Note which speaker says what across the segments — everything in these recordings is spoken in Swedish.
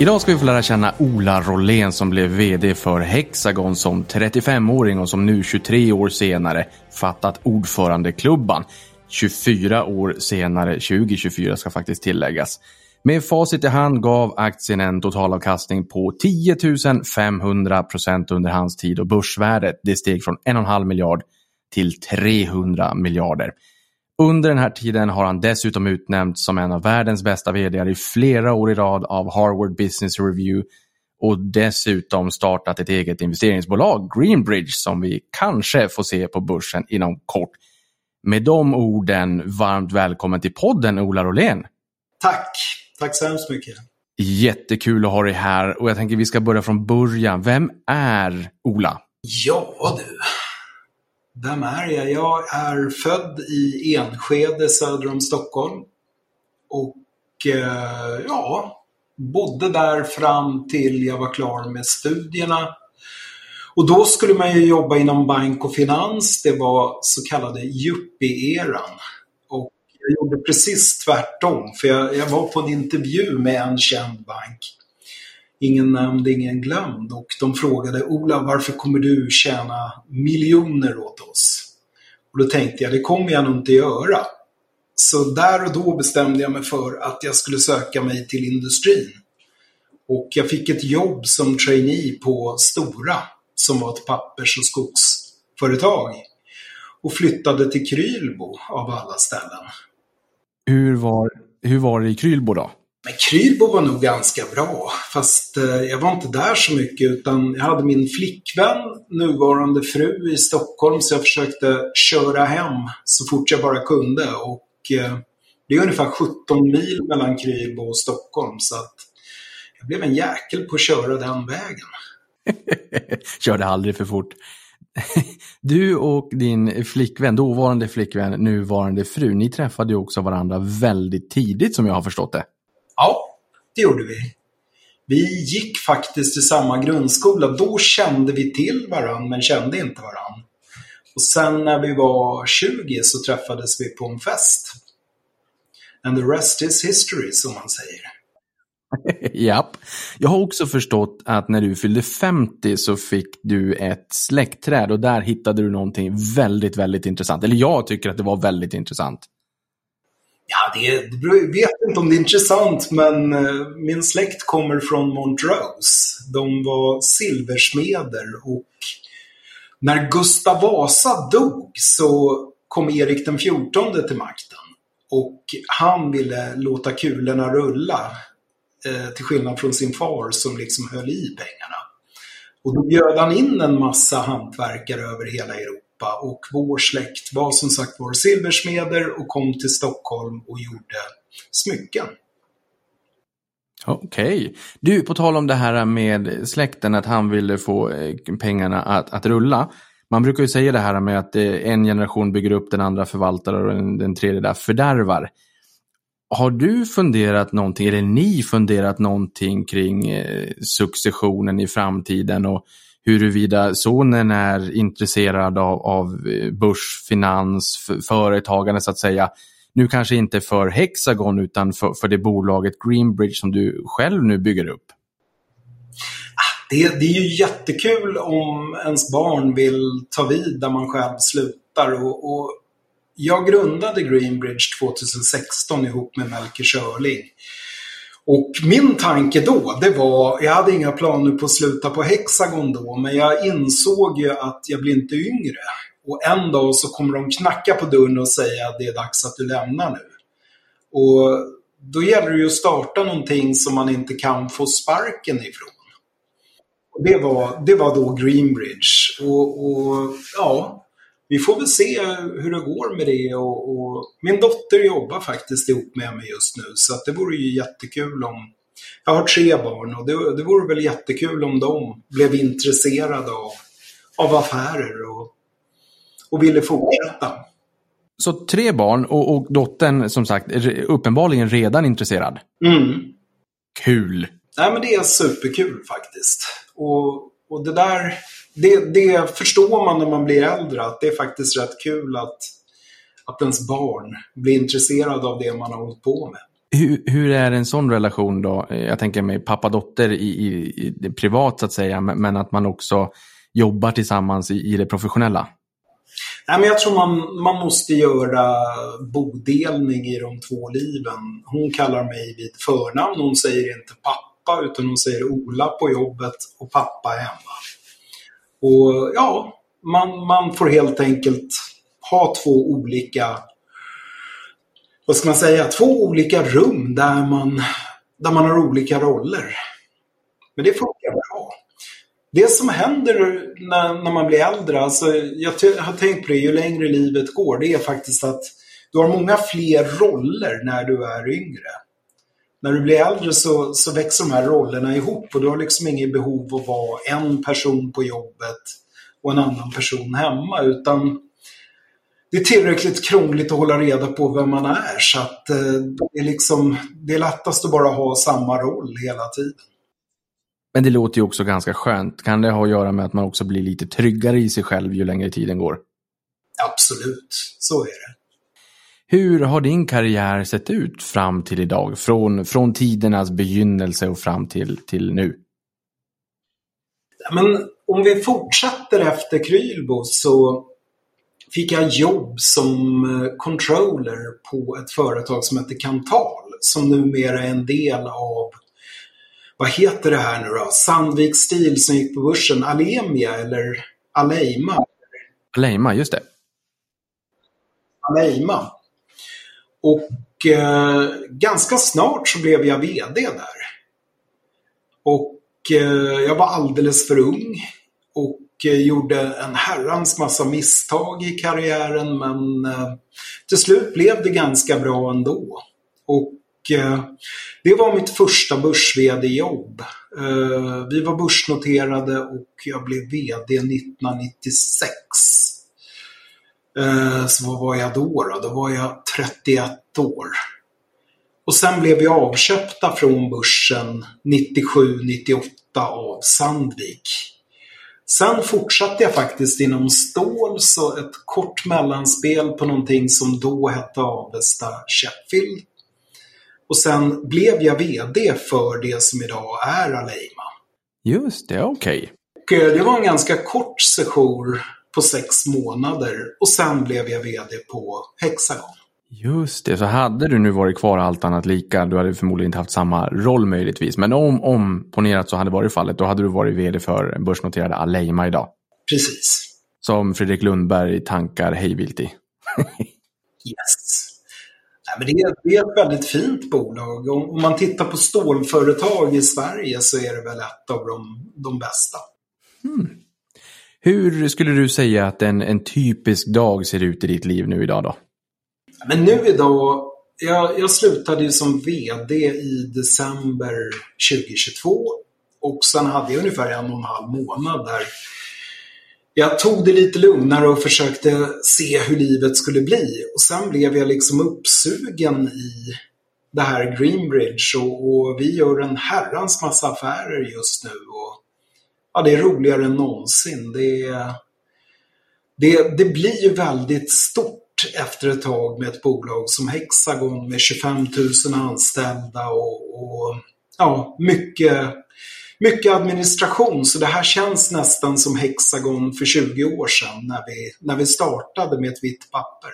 Speaker 1: Idag ska vi få lära känna Ola Rollén som blev VD för Hexagon som 35-åring och som nu 23 år senare fattat ordförandeklubban. 24 år senare, 2024 ska faktiskt tilläggas. Med facit i hand gav aktien en totalavkastning på 10 500 procent under hans tid och börsvärdet det steg från 1,5 miljard till 300 miljarder. Under den här tiden har han dessutom utnämnts som en av världens bästa vd i flera år i rad av Harvard Business Review och dessutom startat ett eget investeringsbolag, Greenbridge, som vi kanske får se på börsen inom kort. Med de orden, varmt välkommen till podden Ola Rolén.
Speaker 2: Tack, tack så hemskt mycket.
Speaker 1: Jättekul att ha dig här och jag tänker vi ska börja från början. Vem är Ola?
Speaker 2: Ja du, vem är jag? Jag är född i Enskede söder om Stockholm. Och eh, ja, bodde där fram till jag var klar med studierna. Och då skulle man ju jobba inom bank och finans. Det var så kallade yuppie-eran. Och jag gjorde precis tvärtom. För jag, jag var på en intervju med en känd bank ingen nämnd, ingen glömd. Och de frågade Ola, varför kommer du tjäna miljoner åt oss? Och då tänkte jag, det kommer jag nog inte göra. Så där och då bestämde jag mig för att jag skulle söka mig till industrin. Och jag fick ett jobb som trainee på Stora, som var ett pappers och skogsföretag. Och flyttade till Krylbo av alla ställen.
Speaker 1: Hur var, hur var det i Krylbo då?
Speaker 2: Men Krylbo var nog ganska bra, fast eh, jag var inte där så mycket utan jag hade min flickvän, nuvarande fru i Stockholm, så jag försökte köra hem så fort jag bara kunde. Och eh, det är ungefär 17 mil mellan Krylbo och Stockholm, så att jag blev en jäkel på att köra den vägen.
Speaker 1: Körde aldrig för fort. Du och din flickvän, dåvarande flickvän, nuvarande fru, ni träffade ju också varandra väldigt tidigt som jag har förstått det.
Speaker 2: Ja, det gjorde vi. Vi gick faktiskt i samma grundskola. Då kände vi till varandra men kände inte varandra. Och sen när vi var 20 så träffades vi på en fest. And the rest is history, som man säger.
Speaker 1: Japp. Jag har också förstått att när du fyllde 50 så fick du ett släktträd och där hittade du någonting väldigt, väldigt intressant. Eller jag tycker att det var väldigt intressant.
Speaker 2: Ja, det, jag vet inte om det är intressant, men eh, min släkt kommer från Montrose. De var silversmeder och när Gustav Vasa dog så kom Erik den XIV till makten. Och han ville låta kulorna rulla, eh, till skillnad från sin far som liksom höll i pengarna. Och då bjöd han in en massa hantverkare över hela Europa Europa och vår släkt var som sagt var silversmeder och kom till Stockholm och gjorde smycken.
Speaker 1: Okej. Okay. Du, på tal om det här med släkten, att han ville få eh, pengarna att, att rulla. Man brukar ju säga det här med att eh, en generation bygger upp, den andra förvaltar och den tredje där fördärvar. Har du funderat någonting, eller ni funderat någonting kring eh, successionen i framtiden och huruvida sonen är intresserad av, av eh, börs, finans, företagande så att säga. Nu kanske inte för Hexagon utan för, för det bolaget Greenbridge som du själv nu bygger upp.
Speaker 2: Ah, det, det är ju jättekul om ens barn vill ta vid där man själv slutar. Och, och jag grundade Greenbridge 2016 ihop med Melker Schörling. Och min tanke då, det var, jag hade inga planer på att sluta på Hexagon då, men jag insåg ju att jag blir inte yngre. Och en dag så kommer de knacka på dörren och säga att det är dags att du lämnar nu. Och då gäller det ju att starta någonting som man inte kan få sparken ifrån. Och det, var, det var då Greenbridge. Och, och ja, vi får väl se hur det går med det. Och, och, min dotter jobbar faktiskt ihop med mig just nu så att det vore ju jättekul om... Jag har tre barn och det, det vore väl jättekul om de blev intresserade av, av affärer och, och ville fortsätta.
Speaker 1: Så tre barn och, och dottern som sagt uppenbarligen redan intresserad?
Speaker 2: Mm.
Speaker 1: Kul!
Speaker 2: Nej men det är superkul faktiskt. Och, och det där det, det förstår man när man blir äldre, att det är faktiskt rätt kul att, att ens barn blir intresserad av det man har hållit på med.
Speaker 1: Hur, hur, är en sån relation då? Jag tänker mig pappa-dotter i, i, i, privat så att säga, men att man också jobbar tillsammans i, i det professionella.
Speaker 2: Nej, men jag tror man, man måste göra bodelning i de två liven. Hon kallar mig vid förnamn. Hon säger inte pappa utan hon säger Ola på jobbet och pappa hemma. Och ja, man, man får helt enkelt ha två olika vad ska man säga, två olika rum där man, där man har olika roller. Men det funkar bra. Det som händer när, när man blir äldre, alltså jag har tänkt på det ju längre livet går, det är faktiskt att du har många fler roller när du är yngre. När du blir äldre så, så växer de här rollerna ihop och du har liksom inget behov av att vara en person på jobbet och en annan person hemma utan det är tillräckligt krångligt att hålla reda på vem man är så att eh, det, är liksom, det är lättast att bara ha samma roll hela tiden.
Speaker 1: Men det låter ju också ganska skönt. Kan det ha att göra med att man också blir lite tryggare i sig själv ju längre tiden går?
Speaker 2: Absolut, så är det.
Speaker 1: Hur har din karriär sett ut fram till idag? Från, från tidernas begynnelse och fram till, till nu?
Speaker 2: Men om vi fortsätter efter Krylbo så fick jag jobb som eh, controller på ett företag som heter Kantal som numera är en del av vad heter det här nu då? Sandvik Steel som gick på börsen. Alemia eller Aleima?
Speaker 1: Aleima, just det.
Speaker 2: Aleima. Och eh, ganska snart så blev jag VD där. Och eh, jag var alldeles för ung. Och Eh, gjorde en herrans massa misstag i karriären men eh, till slut blev det ganska bra ändå. Och eh, det var mitt första börs jobb eh, Vi var börsnoterade och jag blev VD 1996. Så vad var jag då? Då, då var jag 31 år. Och sen blev vi avköpta från börsen 97-98 av Sandvik. Sen fortsatte jag faktiskt inom stål, så ett kort mellanspel på någonting som då hette Avesta Sheffield. Och sen blev jag VD för det som idag är Aleima.
Speaker 1: Just det, okej.
Speaker 2: Okay. Eh, det var en ganska kort session på sex månader och sen blev jag VD på Hexagon.
Speaker 1: Just det, så hade du nu varit kvar allt annat lika, du hade förmodligen inte haft samma roll möjligtvis. Men om, om ponerat så hade varit fallet, då hade du varit vd för börsnoterade Aleima idag.
Speaker 2: Precis.
Speaker 1: Som Fredrik Lundberg tankar hejvilt i.
Speaker 2: yes. Nej, men det, är, det är ett väldigt fint bolag. Om man tittar på stålföretag i Sverige så är det väl ett av de, de bästa.
Speaker 1: Hmm. Hur skulle du säga att en, en typisk dag ser ut i ditt liv nu idag då?
Speaker 2: Men nu idag, jag, jag slutade ju som VD i december 2022 och sen hade jag ungefär en och en halv månad där jag tog det lite lugnare och försökte se hur livet skulle bli. Och sen blev jag liksom uppsugen i det här Greenbridge och, och vi gör en herrans massa affärer just nu. Och, ja, det är roligare än någonsin. Det, det, det blir ju väldigt stort efter ett tag med ett bolag som Hexagon med 25 000 anställda och, och ja, mycket, mycket administration. Så det här känns nästan som Hexagon för 20 år sedan när vi, när vi startade med ett vitt papper.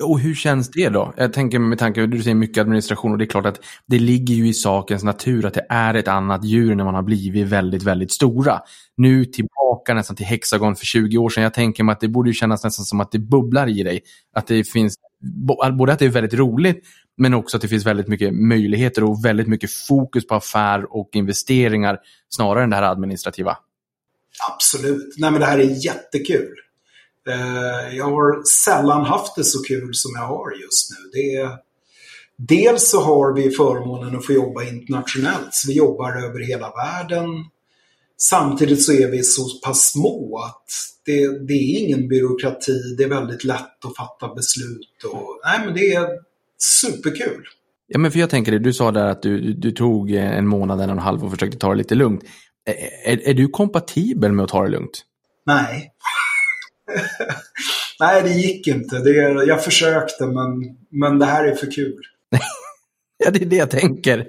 Speaker 1: Och hur känns det då? Jag tänker med tanke på att du säger mycket administration och det är klart att det ligger ju i sakens natur att det är ett annat djur när man har blivit väldigt, väldigt stora. Nu tillbaka nästan till Hexagon för 20 år sedan. Jag tänker mig att det borde kännas nästan som att det bubblar i dig. Att det finns, både att det är väldigt roligt men också att det finns väldigt mycket möjligheter och väldigt mycket fokus på affär och investeringar snarare än det här administrativa.
Speaker 2: Absolut. Nej men det här är jättekul. Eh, jag har sällan haft det så kul som jag har just nu. Det är, dels så har vi förmånen att få jobba internationellt, så vi jobbar över hela världen. Samtidigt så är vi så pass små att det, det är ingen byråkrati, det är väldigt lätt att fatta beslut. Och, nej, men det är superkul.
Speaker 1: Ja, men för jag tänker det, du sa där att du, du tog en månad, en och en halv och försökte ta det lite lugnt. Är, är du kompatibel med att ta det lugnt?
Speaker 2: Nej. Nej, det gick inte. Det, jag försökte, men, men det här är för kul.
Speaker 1: ja, det är det jag tänker.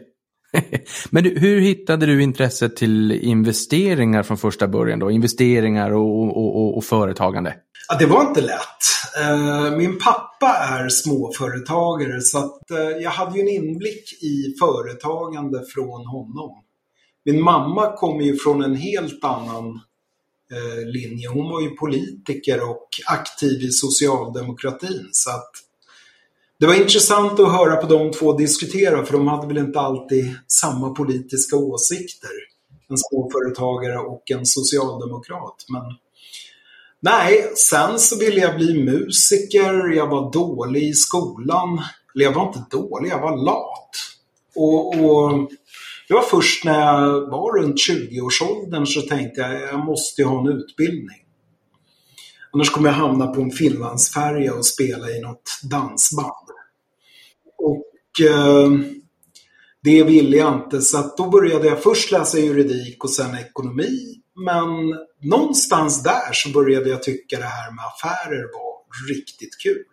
Speaker 1: Men du, hur hittade du intresset till investeringar från första början då? Investeringar och, och, och, och företagande?
Speaker 2: Ja, det var inte lätt. Eh, min pappa är småföretagare så eh, jag hade ju en inblick i företagande från honom. Min mamma kommer ju från en helt annan Eh, linje. Hon var ju politiker och aktiv i socialdemokratin. Så att det var intressant att höra på de två diskutera för de hade väl inte alltid samma politiska åsikter. En småföretagare och en socialdemokrat. Men nej, sen så ville jag bli musiker. Jag var dålig i skolan. Eller jag var inte dålig, jag var lat. Och, och det var först när jag var runt 20-årsåldern så tänkte jag jag måste ha en utbildning. Annars kommer jag hamna på en Finlandsfärja och spela i något dansband. Och eh, det ville jag inte så att då började jag först läsa juridik och sen ekonomi. Men någonstans där så började jag tycka det här med affärer var riktigt kul.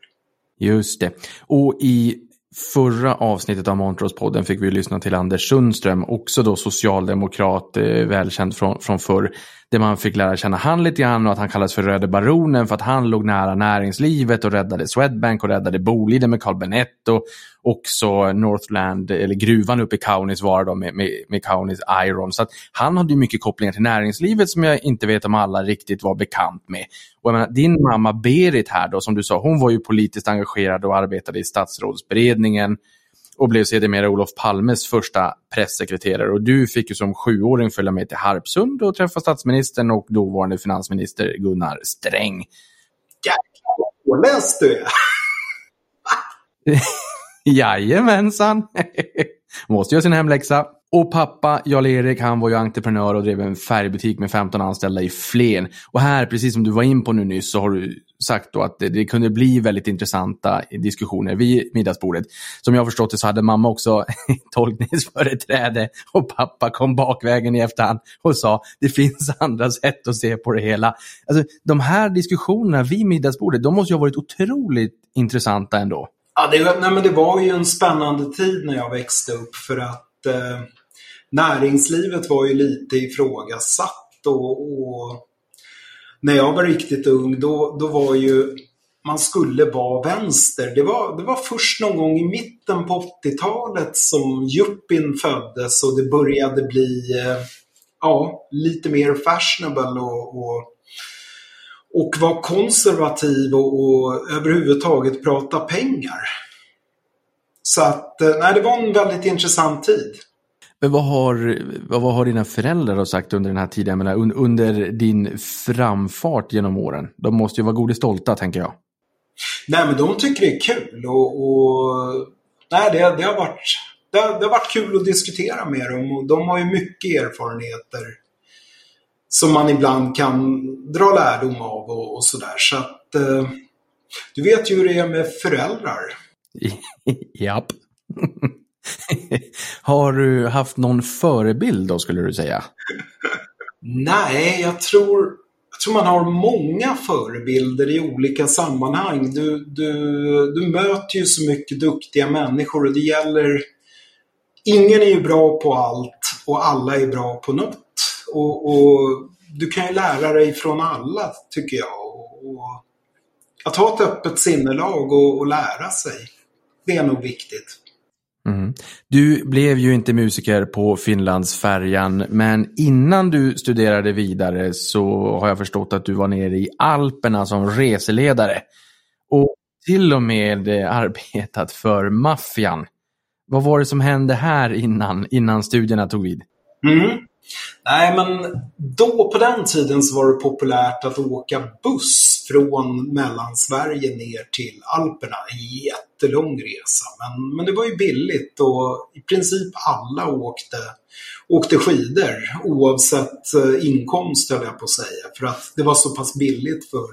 Speaker 1: Just det. Och i förra avsnittet av Montrose-podden fick vi lyssna till Anders Sundström, också då socialdemokrat, eh, välkänd från, från förr, där man fick lära känna han lite grann och att han kallades för Röde Baronen för att han låg nära näringslivet och räddade Swedbank och räddade Boliden med Carl Benett och också Northland, eller gruvan uppe i Kaunisvaara då med, med, med Kaunis Iron. Så att han hade mycket kopplingar till näringslivet som jag inte vet om alla riktigt var bekant med. Och menar, din mamma Berit här då, som du sa, hon var ju politiskt engagerad och arbetade i statsrådsberedningen och blev sedermera Olof Palmes första pressekreterare. Och du fick ju som sjuåring följa med till Harpsund och träffa statsministern och dåvarande finansminister Gunnar Sträng.
Speaker 2: Jäklar vad påläst du är!
Speaker 1: Jajamensan! Måste göra sin hemläxa. Och pappa, Jarl-Erik, han var ju entreprenör och drev en färgbutik med 15 anställda i Flen. Och här, precis som du var in på nu nyss, så har du sagt då att det, det kunde bli väldigt intressanta diskussioner vid middagsbordet. Som jag har förstått det så hade mamma också tolkningsföreträde och pappa kom bakvägen i efterhand och sa det finns andra sätt att se på det hela. Alltså, de här diskussionerna vid middagsbordet, de måste ju ha varit otroligt intressanta ändå.
Speaker 2: Ja, det, nej, men det var ju en spännande tid när jag växte upp för att eh, näringslivet var ju lite ifrågasatt och, och när jag var riktigt ung då, då var ju man skulle vara vänster. Det var, det var först någon gång i mitten på 80-talet som yuppien föddes och det började bli eh, ja, lite mer fashionable och, och, och vara konservativ och, och överhuvudtaget prata pengar. Så att, eh, nej, det var en väldigt intressant tid.
Speaker 1: Men vad har, vad har dina föräldrar sagt under den här tiden? menar, under din framfart genom åren? De måste ju vara godis stolta, tänker jag.
Speaker 2: Nej, men de tycker det är kul. Och, och nej, det, det, har varit, det, det, har varit kul att diskutera med dem. Och de har ju mycket erfarenheter som man ibland kan dra lärdom av och, och sådär. Så att eh, du vet ju hur det är med föräldrar.
Speaker 1: Japp. Har du haft någon förebild då skulle du säga?
Speaker 2: Nej, jag tror, jag tror man har många förebilder i olika sammanhang. Du, du, du möter ju så mycket duktiga människor och det gäller... Ingen är ju bra på allt och alla är bra på något. Och, och du kan ju lära dig från alla, tycker jag. Och, och att ha ett öppet sinnelag och, och lära sig, det är nog viktigt.
Speaker 1: Mm. Du blev ju inte musiker på Finlandsfärjan, men innan du studerade vidare så har jag förstått att du var nere i Alperna som reseledare. Och till och med arbetat för maffian. Vad var det som hände här innan, innan studierna tog vid?
Speaker 2: Mm. Nej, men då på den tiden så var det populärt att åka buss från Mellansverige ner till Alperna. En jättelång resa, men, men det var ju billigt och i princip alla åkte, åkte skidor oavsett eh, inkomst höll jag på att säga. För att det var så pass billigt för,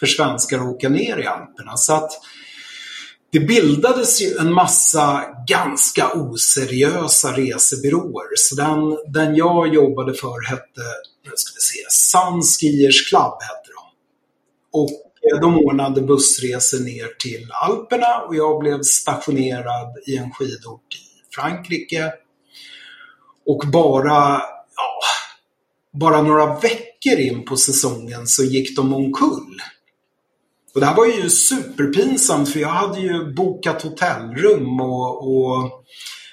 Speaker 2: för svenskar att åka ner i Alperna. Så att det bildades ju en massa ganska oseriösa resebyråer. Så den, den jag jobbade för hette, nu ska vi se, Sun Skiers Club hette de. Och eh, de ordnade bussresor ner till Alperna och jag blev stationerad i en skidort i Frankrike. Och bara, ja, bara några veckor in på säsongen så gick de omkull. Och det här var ju superpinsamt för jag hade ju bokat hotellrum och, och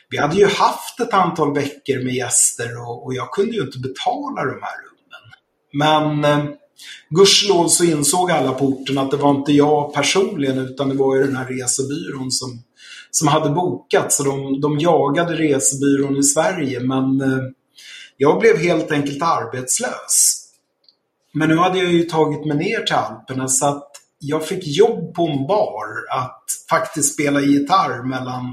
Speaker 2: vi hade ju haft ett antal veckor med gäster och, och jag kunde ju inte betala de här rummen. Men eh, gudskelov så insåg alla på orten att det var inte jag personligen utan det var ju den här resebyrån som, som hade bokat. Så de, de jagade resebyrån i Sverige men eh, jag blev helt enkelt arbetslös. Men nu hade jag ju tagit mig ner till Alperna så att jag fick jobb på en bar att faktiskt spela gitarr mellan,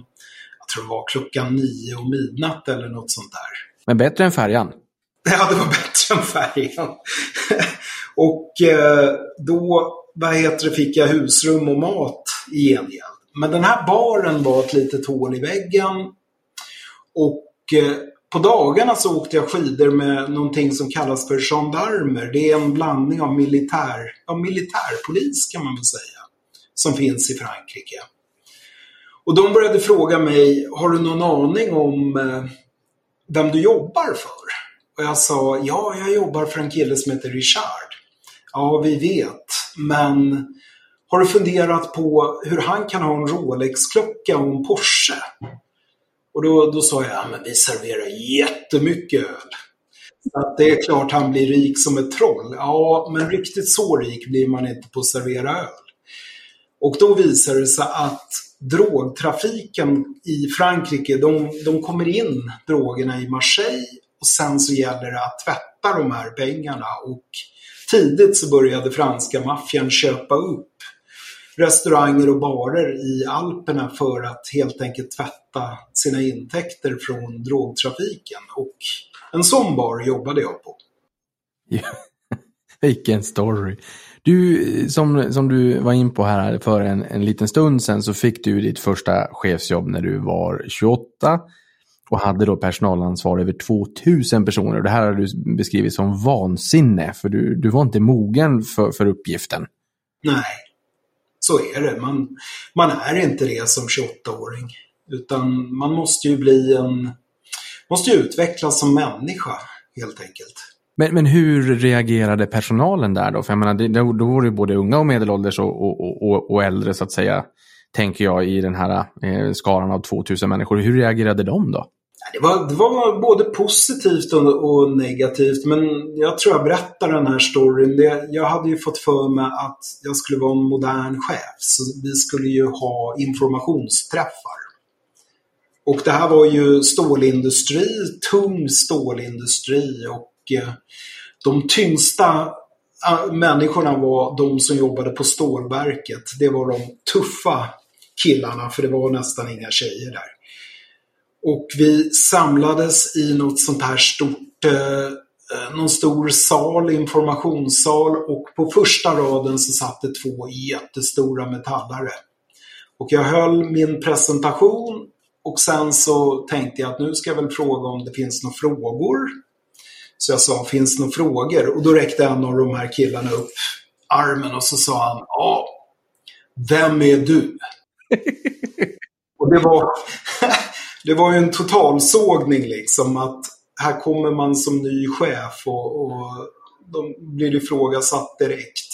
Speaker 2: jag tror det var klockan nio och midnatt eller något sånt där.
Speaker 1: Men bättre än färjan?
Speaker 2: Ja, det var bättre än färjan. och eh, då, vad heter det, fick jag husrum och mat i gengäld. Men den här baren var ett litet hål i väggen. Och eh, på dagarna så åkte jag skidor med någonting som kallas för gendarmer. Det är en blandning av militär, ja, militärpolis kan man väl säga, som finns i Frankrike. Och de började fråga mig, har du någon aning om eh, vem du jobbar för? Och jag sa, ja, jag jobbar för en kille som heter Richard. Ja, vi vet, men har du funderat på hur han kan ha en Rolex-klocka och en Porsche? Och då, då sa jag, ja, men vi serverar jättemycket öl. Så att det är klart han blir rik som ett troll. Ja, men riktigt så rik blir man inte på att servera öl. Och då visar det sig att drogtrafiken i Frankrike, de, de kommer in drogerna i Marseille och sen så gäller det att tvätta de här pengarna. Och tidigt så började franska maffian köpa upp restauranger och barer i Alperna för att helt enkelt tvätta sina intäkter från drogtrafiken. Och en sån bar jobbade jag på.
Speaker 1: Vilken story. Du, som, som du var in på här för en, en liten stund sedan så fick du ditt första chefsjobb när du var 28 och hade då personalansvar över 2000 personer. Det här har du beskrivit som vansinne för du, du var inte mogen för, för uppgiften.
Speaker 2: Nej, så är det. Man, man är inte det som 28-åring. Utan man måste ju bli en... Måste ju utvecklas som människa, helt enkelt.
Speaker 1: Men, men hur reagerade personalen där då? För jag menar, det, då, då var det både unga och medelålders och, och, och, och, äldre så att säga, tänker jag, i den här eh, skaran av 2000 människor. Hur reagerade de då?
Speaker 2: Det var, det var både positivt och, och, negativt, men jag tror jag berättar den här storyn. Det, jag hade ju fått för mig att jag skulle vara en modern chef, så vi skulle ju ha informationsträffar. Och det här var ju stålindustri, tung stålindustri och eh, de tyngsta eh, människorna var de som jobbade på stålverket. Det var de tuffa killarna, för det var nästan inga tjejer där. Och vi samlades i något sånt här stort, eh, eh, någon stor sal, informationssal och på första raden så satt det två jättestora metallare. Och jag höll min presentation och sen så tänkte jag att nu ska jag väl fråga om det finns några frågor. Så jag sa, finns det några frågor? Och då räckte en av de här killarna upp armen och så sa han, ja, vem är du? och det var det var ju en totalsågning liksom att här kommer man som ny chef och, och de blir ifrågasatt direkt.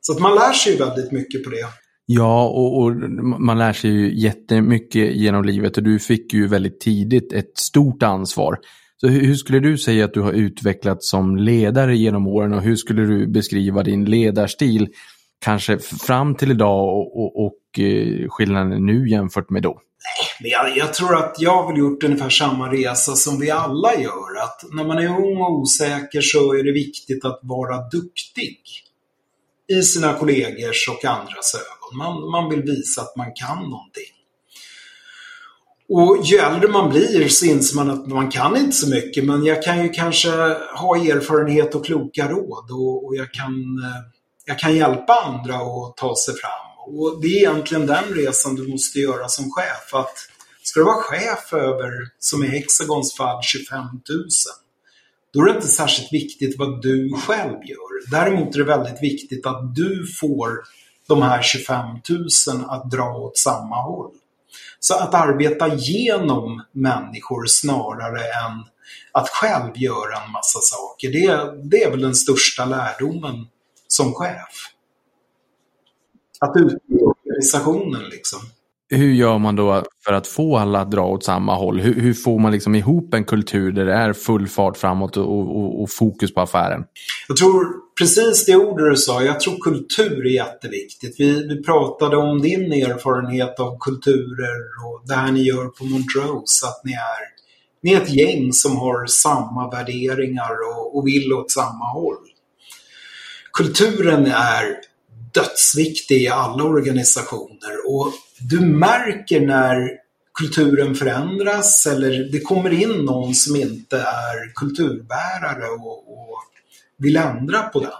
Speaker 2: Så att man lär sig ju väldigt mycket på det.
Speaker 1: Ja, och, och, man lär sig ju jättemycket genom livet och du fick ju väldigt tidigt ett stort ansvar. Så hur, hur skulle du säga att du har utvecklats som ledare genom åren och hur skulle du beskriva din ledarstil kanske fram till idag och, och, och eh, skillnaden nu jämfört med då?
Speaker 2: Nej, Men jag, jag, tror att jag har väl gjort ungefär samma resa som vi alla gör. Att när man är ung och osäker så är det viktigt att vara duktig. I sina kollegors och andras ögon. Man, man vill visa att man kan någonting. Och ju äldre man blir så inser man att man kan inte så mycket men jag kan ju kanske ha erfarenhet och kloka råd och, och jag, kan, eh, jag kan hjälpa andra att ta sig fram. Och det är egentligen den resan du måste göra som chef. Att ska du vara chef över, som i Hexagons fall, 25 000 då är det inte särskilt viktigt vad du själv gör. Däremot är det väldigt viktigt att du får de här 25 000 att dra åt samma håll. Så att arbeta genom människor snarare än att själv göra en massa saker, det, det är väl den största lärdomen som chef. Att utgå organisationen liksom.
Speaker 1: Hur gör man då för att få alla att dra åt samma håll? Hur, hur får man liksom ihop en kultur där det är full fart framåt och, och, och, fokus på affären?
Speaker 2: Jag tror precis det ordet du sa, jag tror kultur är jätteviktigt. Vi, vi pratade om din erfarenhet av kulturer och det här ni gör på Montrose, att ni är, ni är ett gäng som har samma värderingar och, och vill åt samma håll. Kulturen är dödsviktig i alla organisationer och du märker när kulturen förändras eller det kommer in någon som inte är kulturbärare och, och vill ändra på den.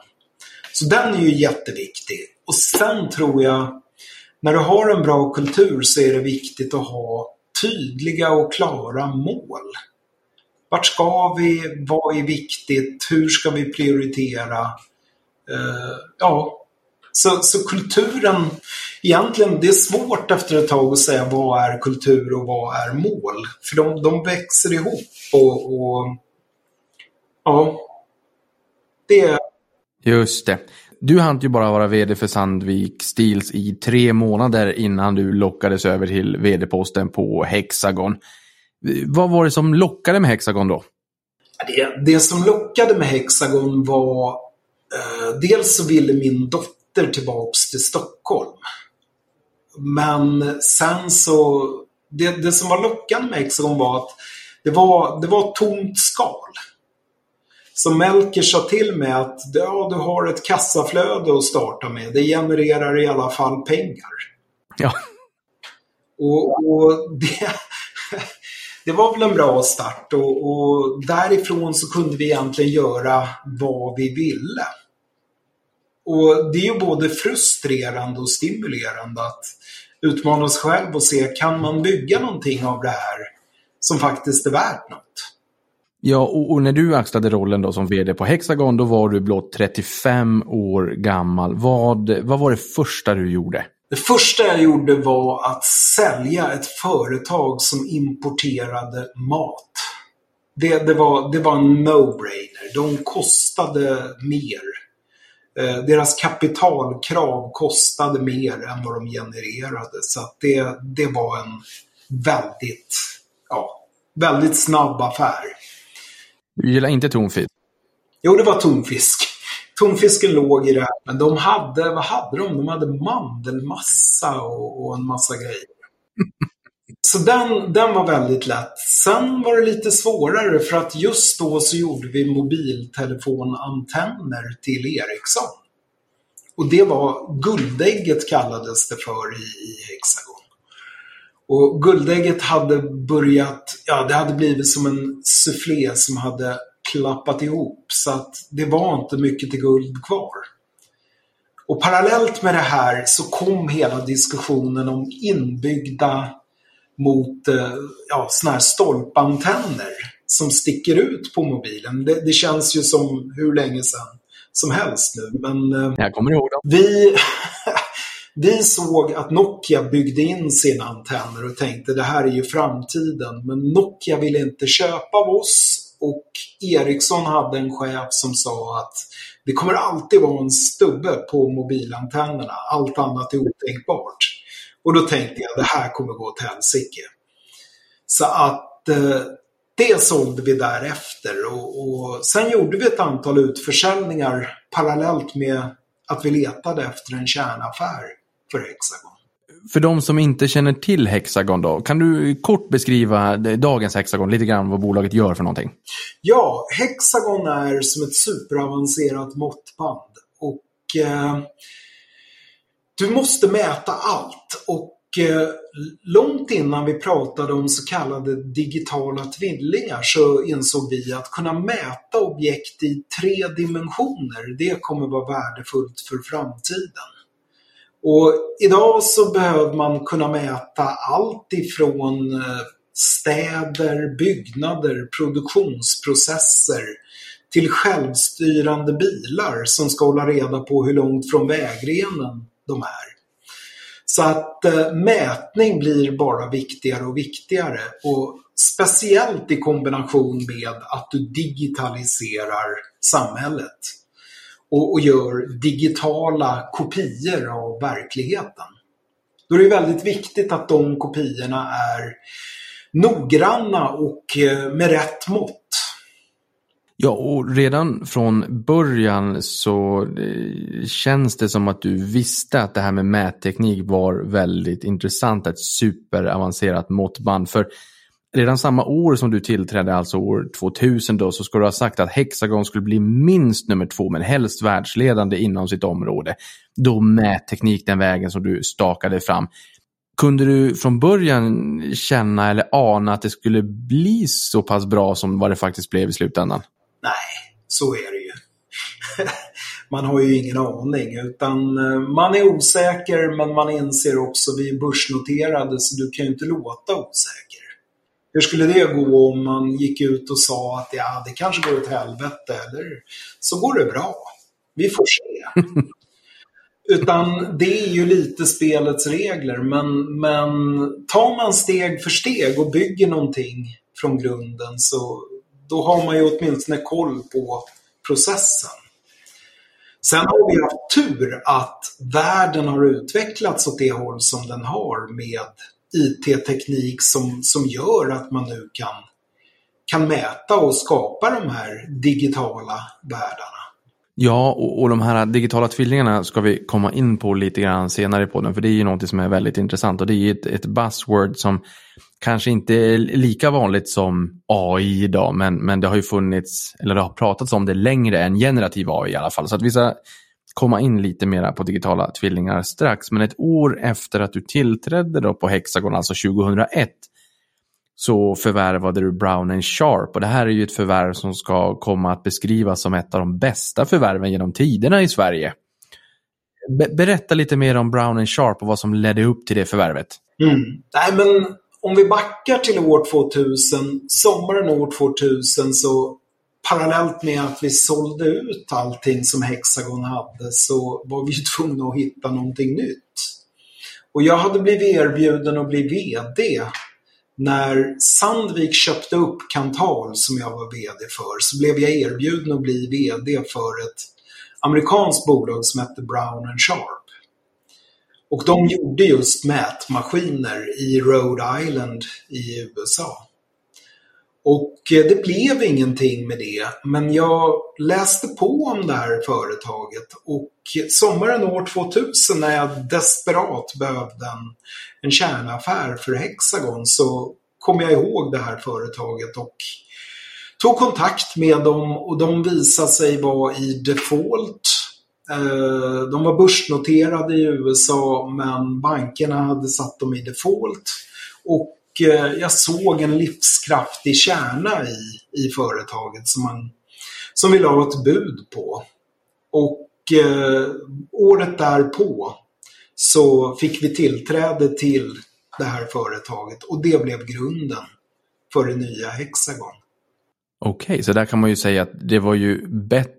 Speaker 2: Så den är ju jätteviktig. Och sen tror jag, när du har en bra kultur så är det viktigt att ha tydliga och klara mål. Vart ska vi? Vad är viktigt? Hur ska vi prioritera? Uh, ja, så, så kulturen, egentligen, det är svårt efter ett tag att säga vad är kultur och vad är mål. För de, de växer ihop och, och ja, det
Speaker 1: Just det. Du hann ju bara vara vd för Sandvik Steels i tre månader innan du lockades över till vd-posten på Hexagon. Vad var det som lockade med Hexagon då?
Speaker 2: Det, det som lockade med Hexagon var eh, dels så ville min dotter flyttar tillbaks till Stockholm. Men sen så, det, det som var lockande med Hexagon var att det var, det var tomt skal. Så Melker sa till mig att ja, du har ett kassaflöde att starta med. Det genererar i alla fall pengar.
Speaker 1: Ja.
Speaker 2: Och, och det, det var väl en bra start och, och, därifrån så kunde vi egentligen göra vad vi ville. Och det är ju både frustrerande och stimulerande att utmana sig själv och se, kan man bygga någonting av det här som faktiskt är värt något?
Speaker 1: Ja, och, och, när du axlade rollen då som vd på Hexagon, då var du blott 35 år gammal. Vad, vad var det första du gjorde?
Speaker 2: Det första jag gjorde var att sälja ett företag som importerade mat. Det, det, var, det var en no-brainer. De kostade mer deras kapitalkrav kostade mer än vad de genererade. Så att det, det var en väldigt, ja, väldigt snabb affär.
Speaker 1: Du gillar inte tonfisk?
Speaker 2: Jo, det var tonfisk. Tonfisken låg i det här. Men de hade, vad hade de? De hade mandelmassa och, och en massa grejer. Så den, den var väldigt lätt. Sen var det lite svårare för att just då så gjorde vi mobiltelefonantenner till Ericsson. Och det var guldägget kallades det för i, i Hexagon. Och guldägget hade börjat, ja det hade blivit som en soufflé som hade klappat ihop så att det var inte mycket till guld kvar. Och parallellt med det här så kom hela diskussionen om inbyggda mot eh, ja, såna här stolpantenner som sticker ut på mobilen. Det, det, känns ju som hur länge sedan som helst nu. Men
Speaker 1: eh, jag kommer ihåg dem.
Speaker 2: Vi, vi såg att Nokia byggde in sina antenner och tänkte det här är ju framtiden. Men Nokia ville inte köpa av oss och Ericsson hade en chef som sa att det kommer alltid vara en stubbe på mobilantennerna. Allt annat är otänkbart. Och då tänkte jag det här kommer gå åt helsike. Så att eh, det sålde vi därefter och, och sen gjorde vi ett antal utförsäljningar parallellt med att vi letade efter en kärnaffär för Hexagon.
Speaker 1: För de som inte känner till Hexagon då, kan du kort beskriva dagens Hexagon, lite grann vad bolaget gör för någonting?
Speaker 2: Ja, Hexagon är som ett superavancerat måttband och eh, du måste mäta allt och eh, långt innan vi pratade om så kallade digitala tvillingar så insåg vi att kunna mäta objekt i tre dimensioner, det kommer vara värdefullt för framtiden. Och idag så behöver man kunna mäta allt ifrån eh, städer, byggnader, produktionsprocesser till självstyrande bilar som ska hålla reda på hur långt från vägrenen de är. Så att eh, mätning blir bara viktigare och viktigare. Och speciellt i kombination med att du digitaliserar samhället. Och, och gör digitala kopior av verkligheten. Då är det väldigt viktigt att de kopiorna är noggranna och eh, med rätt mått.
Speaker 1: Ja, och redan från början så eh, känns det som att du visste att det här med mätteknik var väldigt intressant, ett superavancerat måttband. För redan samma år som du tillträdde, alltså år 2000 då, så ska du ha sagt att Hexagon skulle bli minst nummer två, men helst världsledande inom sitt område. Då mätteknik den vägen som du stakade fram. Kunde du från början känna eller ana att det skulle bli så pass bra som vad det faktiskt blev i slutändan?
Speaker 2: Så är det ju. man har ju ingen aning utan eh, man är osäker men man inser också vi är börsnoterade så du kan ju inte låta osäker. Hur skulle det gå om man gick ut och sa att ja, det kanske går åt helvete eller så går det bra. Vi får se. Utan det är ju lite spelets regler men, men tar man steg för steg och bygger någonting från grunden så då har man ju åtminstone koll på processen. Sen har vi haft tur att världen har utvecklats åt det håll som den har med IT-teknik som, som gör att man nu kan, kan mäta och skapa de här digitala världarna.
Speaker 1: Ja, och, och de här digitala tvillingarna ska vi komma in på lite grann senare i podden, för det är ju någonting som är väldigt intressant och det är ett, ett buzzword som kanske inte lika vanligt som AI idag, men, men det har ju funnits, eller det har pratats om det längre än generativ AI i alla fall. Så att vi ska komma in lite mera på digitala tvillingar strax. Men ett år efter att du tillträdde då på Hexagon, alltså 2001, så förvärvade du Brown Sharp. Och det här är ju ett förvärv som ska komma att beskrivas som ett av de bästa förvärven genom tiderna i Sverige. Be berätta lite mer om Brown Sharp och vad som ledde upp till det förvärvet.
Speaker 2: Mm. Nej, men om vi backar till år 2000, sommaren år 2000 så parallellt med att vi sålde ut allting som Hexagon hade så var vi tvungna att hitta någonting nytt. Och jag hade blivit erbjuden att bli VD när Sandvik köpte upp Kantal som jag var VD för så blev jag erbjuden att bli VD för ett amerikanskt bolag som hette Brown Sharp. Och de gjorde just mätmaskiner i Rhode Island i USA. Och eh, det blev ingenting med det, men jag läste på om det här företaget och sommaren år 2000 när jag desperat behövde en, en kärnaffär för Hexagon så kom jag ihåg det här företaget och tog kontakt med dem och de visade sig vara i default. Eh, de var börsnoterade i USA men bankerna hade satt dem i default. Och eh, jag såg en livskraftig kärna i, i företaget som, man, som vi la ett bud på. Och eh, året därpå så fick vi tillträde till det här företaget och det blev grunden för det nya Hexagon.
Speaker 1: Okej, okay, så där kan man ju säga att det var ju bättre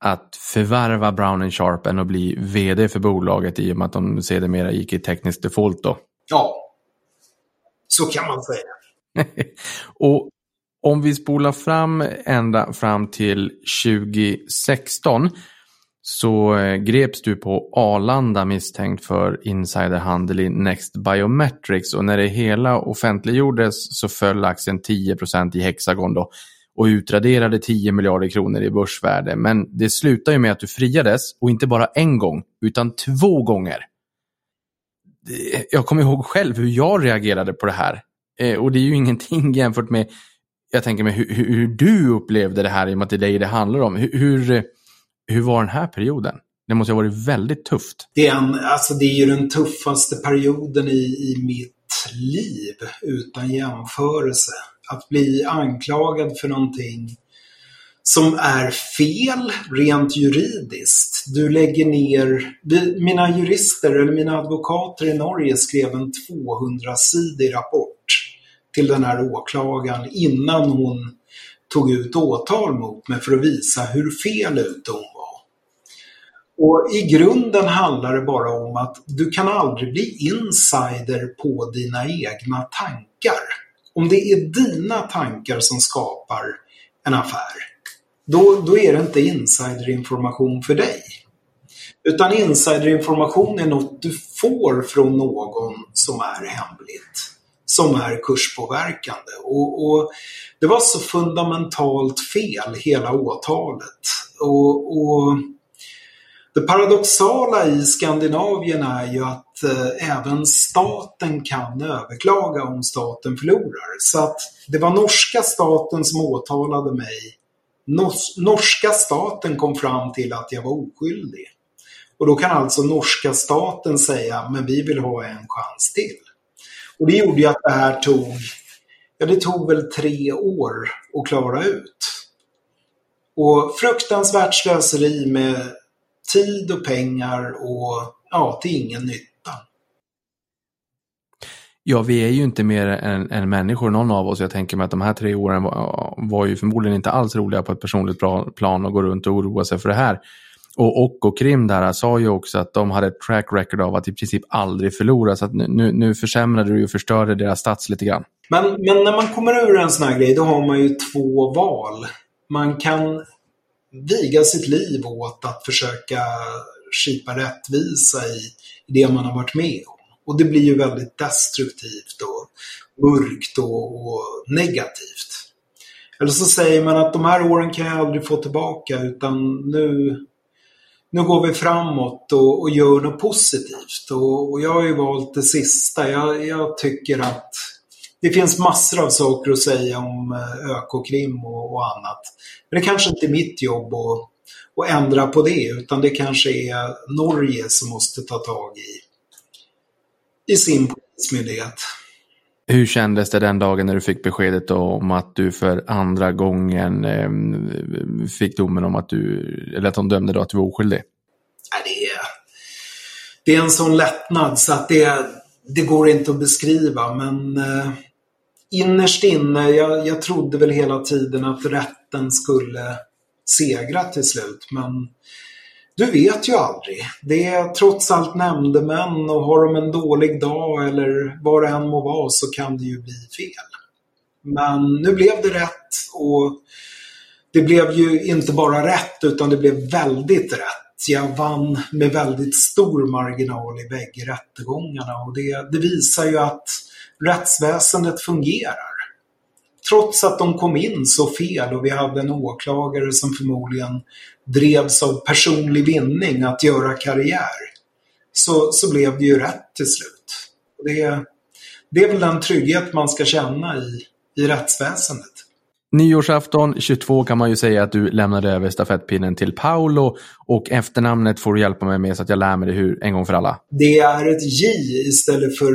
Speaker 1: att förvärva Brown Sharp än att bli vd för bolaget i och med att de sedermera gick i teknisk default då.
Speaker 2: Ja, så kan man säga.
Speaker 1: och om vi spolar fram ända fram till 2016 så eh, greps du på Arlanda misstänkt för insiderhandel i Next Biometrics och när det hela offentliggjordes så föll aktien 10% i Hexagon då och utraderade 10 miljarder kronor i börsvärde. Men det slutar ju med att du friades och inte bara en gång utan två gånger jag kommer ihåg själv hur jag reagerade på det här. Eh, och det är ju ingenting jämfört med, jag tänker mig hur, hur, du upplevde det här i och med att det är dig det handlar om. Hur, hur, hur var den här perioden? Det måste ha varit väldigt tufft.
Speaker 2: Det är, en, alltså det är ju den tuffaste perioden i, i mitt liv utan jämförelse. Att bli anklagad för någonting som är fel rent juridiskt. Du lägger ner, mina jurister eller mina advokater i Norge skrev en 200-sidig rapport till den här åklagaren innan hon tog ut åtal mot mig för att visa hur fel ute hon var. Och i grunden handlar det bara om att du kan aldrig bli insider på dina egna tankar. Om det är dina tankar som skapar en affär, då, då är det inte insiderinformation för dig. Utan insiderinformation är något du får från någon som är hemligt. Som är kurspåverkande. Och, och det var så fundamentalt fel, hela åtalet. Och, och det paradoxala i Skandinavien är ju att Eh, även staten kan överklaga om staten förlorar. Så att det var norska staten som åtalade mig. Norska staten kom fram till att jag var oskyldig. Och då kan alltså norska staten säga, men vi vill ha en chans till. Och det gjorde ju att det här tog, ja det tog väl tre år att klara ut. Och fruktansvärt slöseri med tid och pengar och ja, till ingen nytta.
Speaker 1: Ja, vi är ju inte mer än, än människor, någon av oss. Jag tänker mig att de här tre åren var, var ju förmodligen inte alls roliga på ett personligt plan och gå runt och oroa sig för det här. Och och, och Krim där sa ju också att de hade ett track record av att i princip aldrig förlora. Så att nu, nu försämrade du och förstörde deras stats lite grann.
Speaker 2: Men, men när man kommer ur en sån här grej, då har man ju två val. Man kan viga sitt liv åt att försöka skipa rättvisa i, det man har varit med om. Och det blir ju väldigt destruktivt och mörkt och, och negativt. Eller så säger man att de här åren kan jag aldrig få tillbaka utan nu, nu går vi framåt och, och gör något positivt. Och, och, jag har ju valt det sista. Jag, jag tycker att det finns massor av saker att säga om eh, ÖK-krim och, och annat. Men det kanske inte är mitt jobb att, att ändra på det, utan det kanske är Norge som måste ta tag i, i sin polismyndighet.
Speaker 1: Hur kändes det den dagen när du fick beskedet om att du för andra gången eh, fick domen om att du, eller att de dömde då att du var oskyldig?
Speaker 2: det, är, det är en sån lättnad så att det, det går inte att beskriva men eh, innerst inne, jag, jag trodde väl hela tiden att rätten skulle segra till slut men du vet ju aldrig. Det är trots allt nämndemän och har de en dålig dag eller vad det än må vara så kan det ju bli fel. Men nu blev det rätt och det blev ju inte bara rätt utan det blev väldigt rätt. Jag vann med väldigt stor marginal i bägge rättegångarna och det, det visar ju att rättsväsendet fungerar. Trots att de kom in så fel och vi hade en åklagare som förmodligen drevs av personlig vinning att göra karriär, så, så blev det ju rätt till slut. Det, det är väl den trygghet man ska känna i, i rättsväsendet.
Speaker 1: Nyårsafton 22 kan man ju säga att du lämnade över stafettpinnen till Paolo och efternamnet får du hjälpa mig med så att jag lär mig det hur, en gång för alla.
Speaker 2: Det är ett J istället för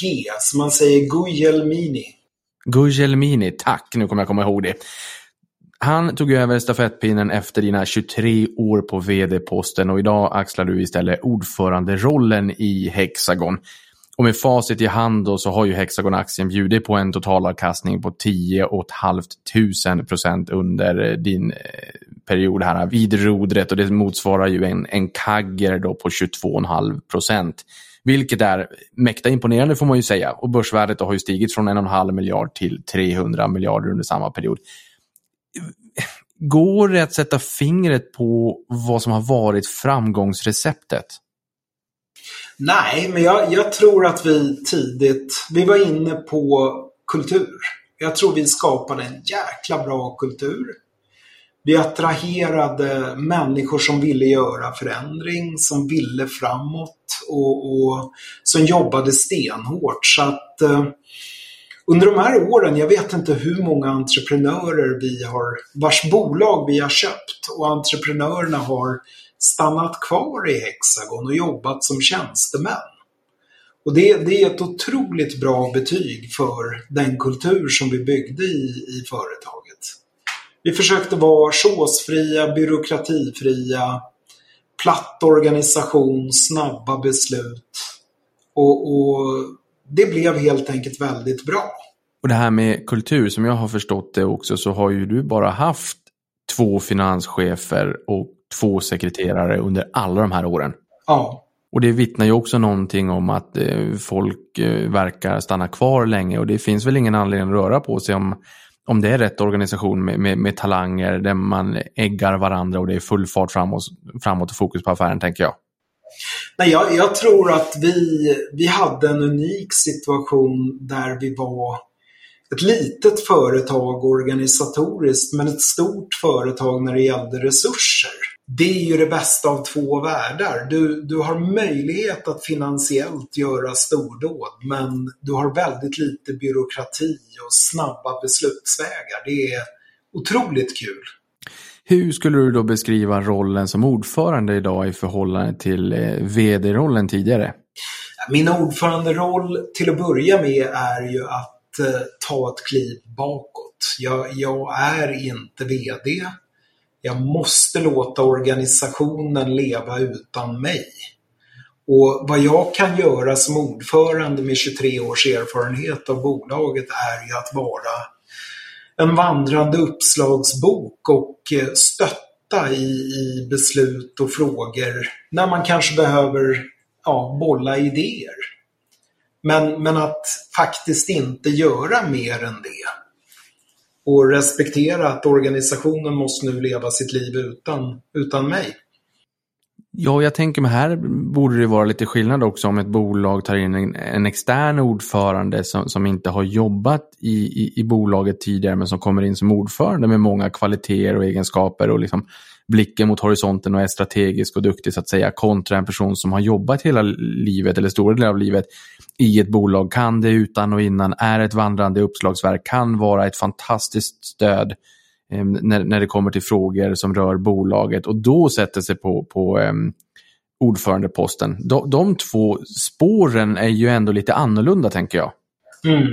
Speaker 2: G, så man säger Guglielmini.
Speaker 1: Guglielmini, tack! Nu kommer jag komma ihåg det. Han tog över stafettpinnen efter dina 23 år på vd-posten och idag axlar du istället ordföranderollen i Hexagon. Och med facit i hand då så har ju Hexagon-aktien bjudit på en totalavkastning på 10 500 procent under eh, din eh, period här vid rodret och det motsvarar ju en, en kagger då på 22,5 procent. Vilket är mäkta imponerande får man ju säga och börsvärdet har ju stigit från 1,5 miljard till 300 miljarder under samma period. Går det att sätta fingret på vad som har varit framgångsreceptet?
Speaker 2: Nej, men jag, jag, tror att vi tidigt, vi var inne på kultur. Jag tror vi skapade en jäkla bra kultur. Vi attraherade människor som ville göra förändring, som ville framåt och, och som jobbade stenhårt. Så att eh, under de här åren, jag vet inte hur många entreprenörer vi har, vars bolag vi har köpt och entreprenörerna har stannat kvar i Hexagon och jobbat som tjänstemän. Och det, det, är ett otroligt bra betyg för den kultur som vi byggde i, i företaget. Vi försökte vara såsfria, byråkratifria, platt organisation, snabba beslut. Och, och det blev helt enkelt väldigt bra.
Speaker 1: Och det här med kultur, som jag har förstått det också, så har ju du bara haft två finanschefer och två sekreterare under alla de här åren.
Speaker 2: Ja.
Speaker 1: Och det vittnar ju också någonting om att eh, folk eh, verkar stanna kvar länge och det finns väl ingen anledning att röra på sig om, om det är rätt organisation med, med, med talanger där man äggar varandra och det är full fart framåt, framåt och fokus på affären tänker jag.
Speaker 2: Nej, jag, jag tror att vi, vi hade en unik situation där vi var ett litet företag organisatoriskt men ett stort företag när det gällde resurser. Det är ju det bästa av två världar. Du, du har möjlighet att finansiellt göra stordåd men du har väldigt lite byråkrati och snabba beslutsvägar. Det är otroligt kul.
Speaker 1: Hur skulle du då beskriva rollen som ordförande idag i förhållande till eh, vd-rollen tidigare?
Speaker 2: Min ordföranderoll till att börja med är ju att eh, ta ett kliv bakåt. Jag, jag är inte VD. Jag måste låta organisationen leva utan mig. Och vad jag kan göra som ordförande med 23 års erfarenhet av bolaget är ju att vara en vandrande uppslagsbok och eh, stötta i, i beslut och frågor när man kanske behöver ja, bolla idéer. Men, men att faktiskt inte göra mer än det. Och respektera att organisationen måste nu leva sitt liv utan, utan mig.
Speaker 1: Ja, jag tänker mig här borde det vara lite skillnad också om ett bolag tar in en, en extern ordförande som, som inte har jobbat i, i, i, bolaget tidigare men som kommer in som ordförande med många kvaliteter och egenskaper och liksom blicken mot horisonten och är strategisk och duktig så att säga kontra en person som har jobbat hela livet eller stora delar av livet i ett bolag, kan det utan och innan, är ett vandrande uppslagsverk, kan vara ett fantastiskt stöd eh, Ehm, när, när det kommer till frågor som rör bolaget och då sätter sig på, på um, ordförandeposten. De, de två spåren är ju ändå lite annorlunda tänker jag.
Speaker 2: Mm.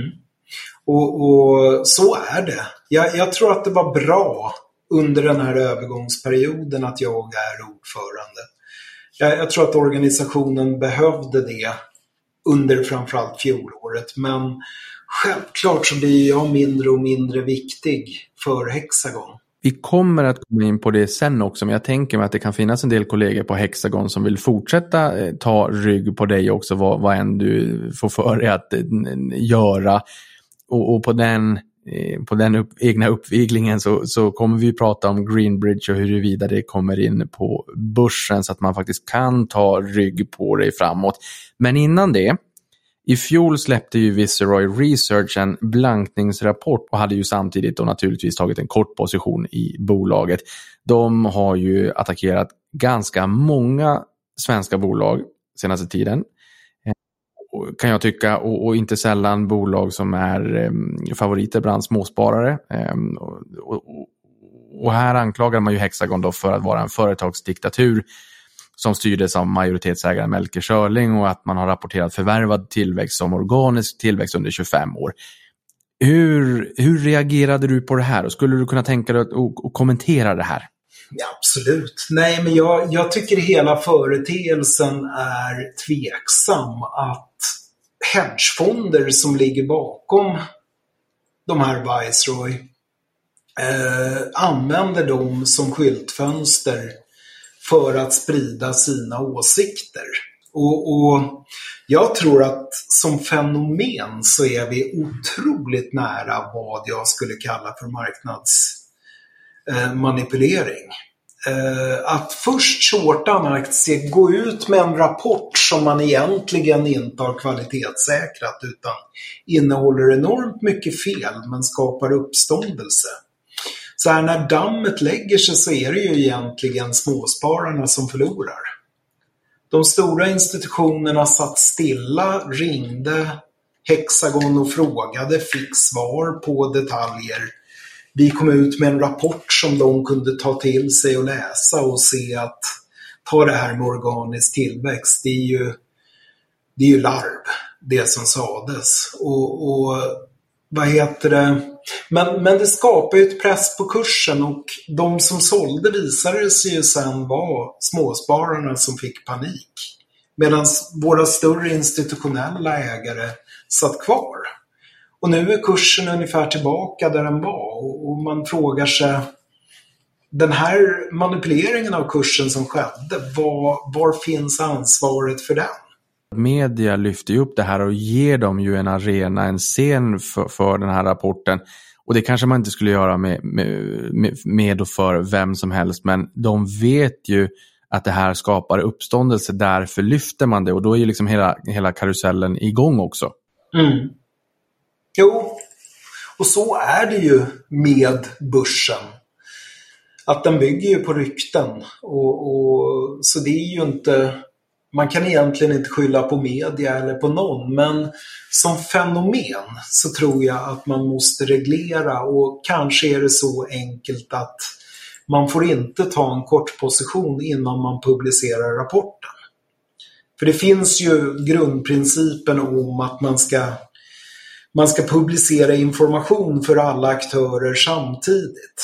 Speaker 2: Och, och, så är det. Jag, jag, tror att det var bra under den här övergångsperioden att jag är ordförande. Jag, jag tror att organisationen behövde det under framförallt fjolåret. Men självklart så blir jag mindre och mindre viktig för Hexagon.
Speaker 1: Vi kommer att komma in på det sen också, men jag tänker mig att det kan finnas en del kollegor på Hexagon som vill fortsätta eh, ta rygg på dig också, vad, vad än du får för dig att eh, göra. Och, och på den eh, på den upp, egna uppviglingen så, så kommer vi prata om Greenbridge och huruvida det kommer in på börsen så att man faktiskt kan ta rygg på dig framåt. Men innan det, i fjol släppte ju Viceroy Research en blankningsrapport och hade ju samtidigt då naturligtvis tagit en kort position i bolaget. De har ju attackerat ganska många svenska bolag senaste tiden eh, kan jag tycka, och, och, inte sällan bolag som är eh, favoriter bland småsparare. Eh, och, och, och, här anklagar man ju Hexagon då för att vara en företagsdiktatur som styrdes av majoritetsägaren Melker Schörling och att man har rapporterat förvärvad tillväxt som organisk tillväxt under 25 år. Hur, hur reagerade du på det här och skulle du kunna tänka dig att och, och kommentera det här?
Speaker 2: Ja, absolut. Nej, men jag, jag tycker hela företeelsen är tveksam att hedgefonder som ligger bakom de här Viceroy eh, använder dem som skyltfönster för att sprida sina åsikter. Och, och, Jag tror att som fenomen så är vi otroligt nära vad jag skulle kalla för marknadsmanipulering. Eh, eh, att först shorta en aktie, gå ut med en rapport som man egentligen inte har kvalitetssäkrat utan innehåller enormt mycket fel men skapar uppståndelse. Så här när dammet lägger sig så är det ju egentligen småspararna som förlorar. De stora institutionerna satt stilla, ringde Hexagon och frågade, fick svar på detaljer vi kom ut med en rapport som de kunde ta till sig och läsa och se att ta det här med organisk tillväxt, det är ju, det är ju larv, det som sades. Och, och vad heter det? Men, men det skapar ju ett press på kursen och de som sålde visade sig ju sen vara småspararna som fick panik. Medan våra större institutionella ägare satt kvar. Och nu är kursen ungefär tillbaka där den var och man frågar sig den här manipuleringen av kursen som skedde, var, var finns ansvaret för den?
Speaker 1: Media lyfter ju upp det här och ger dem ju en arena, en scen för, för den här rapporten. Och det kanske man inte skulle göra med, med, med och för vem som helst, men de vet ju att det här skapar uppståndelse, därför lyfter man det och då är ju liksom hela, hela karusellen igång också.
Speaker 2: Mm. Jo, och så är det ju med börsen. Att den bygger ju på rykten. Och, och, så det är ju inte... Man kan egentligen inte skylla på media eller på någon, men som fenomen så tror jag att man måste reglera och kanske är det så enkelt att man får inte ta en kort position innan man publicerar rapporten. För det finns ju grundprincipen om att man ska, man ska publicera information för alla aktörer samtidigt.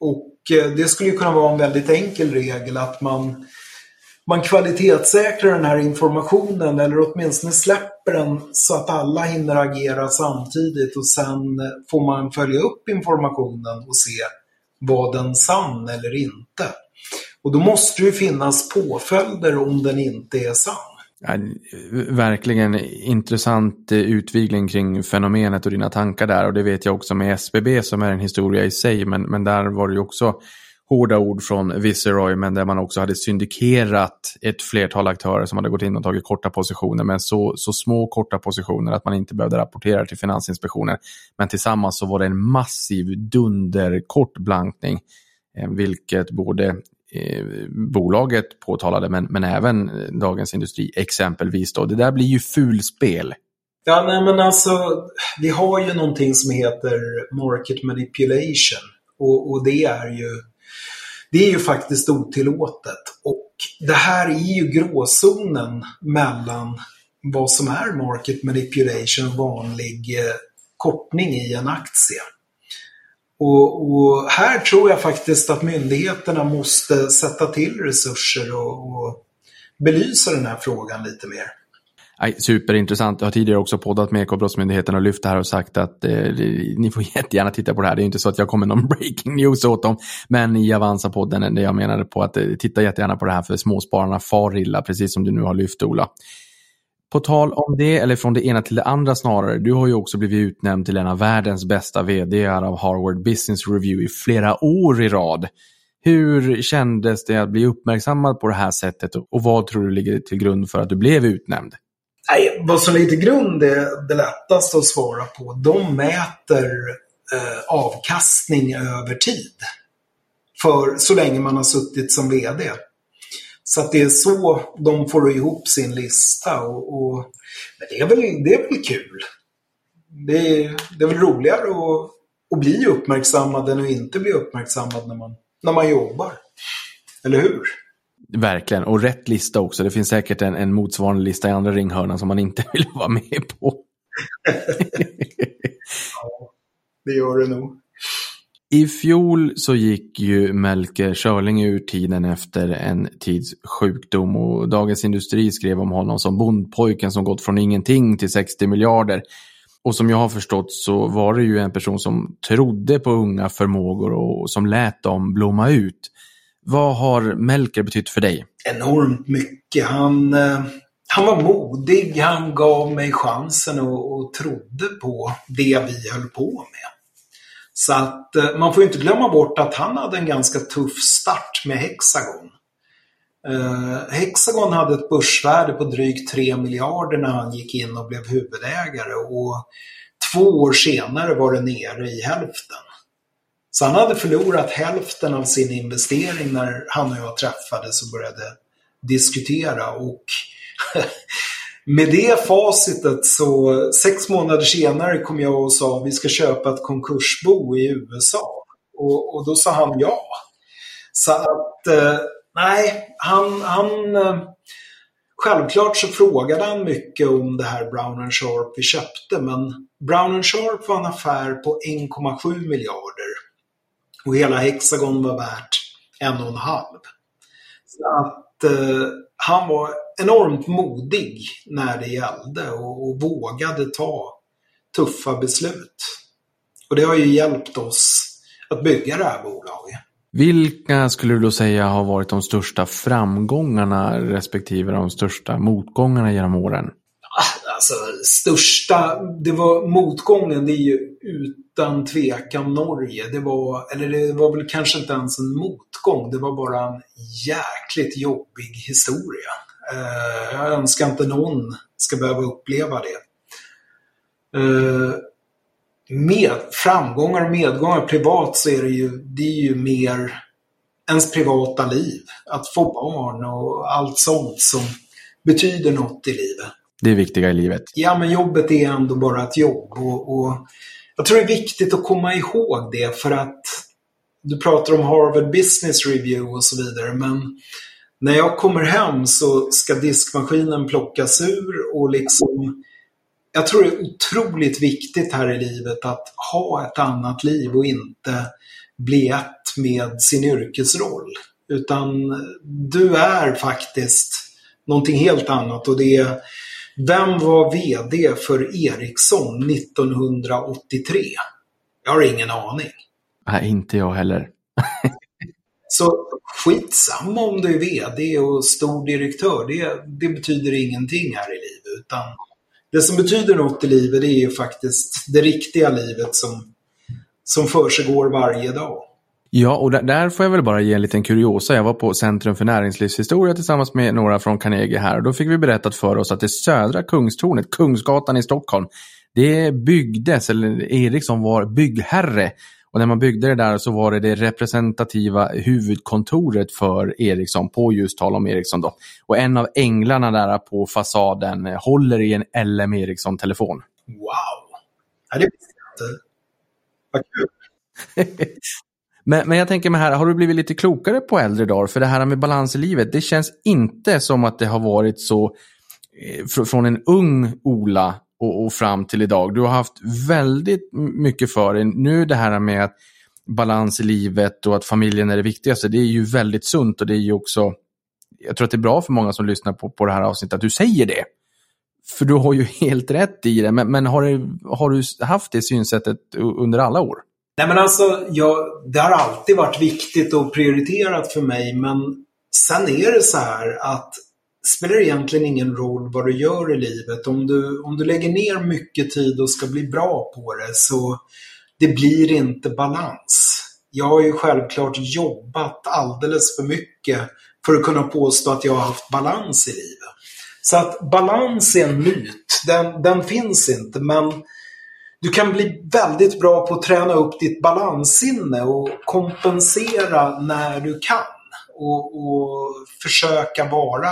Speaker 2: Och eh, det skulle kunna vara en väldigt enkel regel att man, man kvalitetssäkrar den här informationen eller åtminstone släpper den så att alla hinner agera samtidigt och sen får man följa upp informationen och se var den sann eller inte. Och då måste det finnas påföljder om den inte är sann.
Speaker 1: Ja, verkligen intressant eh, utvigling utvikling kring fenomenet och dina tankar där. Och det vet jag också med SBB som är en historia i sig. Men, men där var det ju också hårda ord från Viceroy, men där man också hade syndikerat ett flertal aktörer som hade gått in och tagit korta positioner, men så, så små korta positioner att man inte behövde rapportera till Finansinspektionen. Men tillsammans så var det en massiv dunderkort blankning, eh, vilket både eh, bolaget påtalade, men, men även Dagens Industri exempelvis. Då. Det där blir ju fulspel.
Speaker 2: Ja, nej men alltså, vi har ju någonting som heter market manipulation. Och, och det är ju det är ju faktiskt otillåtet. Och det här är ju gråzonen mellan vad som är market manipulation, vanlig eh, kortning i en aktie. Och, och, här tror jag faktiskt att myndigheterna måste sätta till resurser och, och belysa den här frågan lite mer.
Speaker 1: Superintressant. Jag har tidigare också poddat med Ekobrottsmyndigheten och lyft det här och sagt att eh, ni får jättegärna titta på det här. Det är inte så att jag kommer någon breaking news åt dem. Men i Avanza-podden eh, det jag menade på att eh, titta jättegärna på det här för småspararna far illa, precis som du nu har lyft Ola. På tal om det, eller från det ena till det andra snarare, du har ju också blivit utnämnd till en av världens bästa vd av Harvard Business Review i flera år i rad. Hur kändes det att bli uppmärksammad på det här sättet och vad tror du ligger till grund för att du blev utnämnd?
Speaker 2: Nej, vad som ligger till grund är det lättaste att svara på. De mäter eh, avkastning över tid. För så länge man har suttit som VD. Så att det är så de får ihop sin lista. Och, och men det, är väl, det är väl kul. Det är, det är väl roligare att, att bli uppmärksammad än att inte bli uppmärksammad när man, när man jobbar. Eller hur?
Speaker 1: Verkligen, och rätt lista också. Det finns säkert en, en motsvarande lista i andra ringhörnan som man inte vill vara med på.
Speaker 2: ja, det gör det nog.
Speaker 1: I fjol så gick ju Melker Schörling ur tiden efter en tids sjukdom och Dagens Industri skrev om honom som bondpojken som gått från ingenting till 60 miljarder. Och som jag har förstått så var det ju en person som trodde på unga förmågor och som lät dem blomma ut. Vad har Melker betytt för dig?
Speaker 2: Enormt mycket. Han, eh, han var modig, han gav mig chansen och, och trodde på det vi höll på med. Så att eh, man får inte glömma bort att han hade en ganska tuff start med Hexagon. Eh, Hexagon hade ett börsvärde på drygt 3 miljarder när han gick in och blev huvudägare och två år senare var det nere i hälften. Så han hade förlorat hälften av sin investering när han och jag träffades och började diskutera. Och med det facitet så sex månader senare kom jag och sa vi ska köpa ett konkursbo i USA. Och, och då sa han ja. Så att eh, nej, han, han eh, Självklart så frågade han mycket om det här Brown Sharp vi köpte men Brown Sharp var en affär på 1,7 miljarder och hela Hexagon var värt en och en halv. Så att eh, han var enormt modig när det gällde och, och, vågade ta tuffa beslut. Och det har ju hjälpt oss att bygga det här bolaget.
Speaker 1: Vilka skulle du då säga har varit de största framgångarna respektive de största motgångarna genom åren?
Speaker 2: Ah, alltså, största, det var motgången, det är ju utan tvekan Norge. Det var, eller det var väl kanske inte ens en motgång, det var bara en jäkligt jobbig historia. Eh, jag önskar inte någon ska behöva uppleva det. Eh, med framgångar och medgångar privat så är det ju, det är ju mer ens privata liv. Att få barn och allt sånt som betyder något i livet.
Speaker 1: Det är viktiga i livet.
Speaker 2: Ja, men jobbet är ändå bara ett jobb. Och, och jag tror det är viktigt att komma ihåg det för att du pratar om Harvard Business Review och så vidare, men när jag kommer hem så ska diskmaskinen plockas ur och liksom jag tror det är otroligt viktigt här i livet att ha ett annat liv och inte bli ett med sin yrkesroll. Utan du är faktiskt någonting helt annat och det är vem var VD för Ericsson 1983? Jag har ingen aning.
Speaker 1: Nej, inte jag heller.
Speaker 2: Så skitsamma om du är VD och stor direktör. Det, det betyder ingenting här i livet. Utan det som betyder något i livet det är ju faktiskt det riktiga livet som, som försiggår varje dag.
Speaker 1: Ja, och där, får jag väl bara ge en liten kuriosa. Jag var på Centrum för näringslivshistoria tillsammans med några från Carnegie här och då fick vi berättat för oss att det södra Kungstornet, Kungsgatan i Stockholm, det byggdes, eller Ericsson var byggherre och när man byggde det där så var det det representativa huvudkontoret för Ericsson på just tal om Ericsson. Då. Och en av änglarna där på fasaden håller i en LM Ericsson-telefon.
Speaker 2: Wow! Ja, det visste jag inte. Vad kul!
Speaker 1: men, men jag tänker mig här, har du blivit lite klokare på äldre dagar? För det här med balans i livet, det känns inte som att det har varit så eh, från en ung Ola och, och, fram till idag. Du har haft väldigt mycket för dig. Nu det här med att balans i livet och att familjen är det viktigaste, det är ju väldigt sunt och det är ju också, jag tror att det är bra för många som lyssnar på, på det här avsnittet att du säger det. För du har ju helt rätt i det, men, men har, du, har du haft det synsättet under alla år?
Speaker 2: Nej men alltså, jag, det har alltid varit viktigt och prioriterat för mig, men sen är det så här att spelar det egentligen ingen roll vad du gör i livet. Om du, om du lägger ner mycket tid och ska bli bra på det så det blir inte balans. Jag har ju självklart jobbat alldeles för mycket för att kunna påstå att jag har haft balans i livet. Så att balans är en myt. Den, den finns inte. Men du kan bli väldigt bra på att träna upp ditt balanssinne och kompensera när du kan. Och, och försöka vara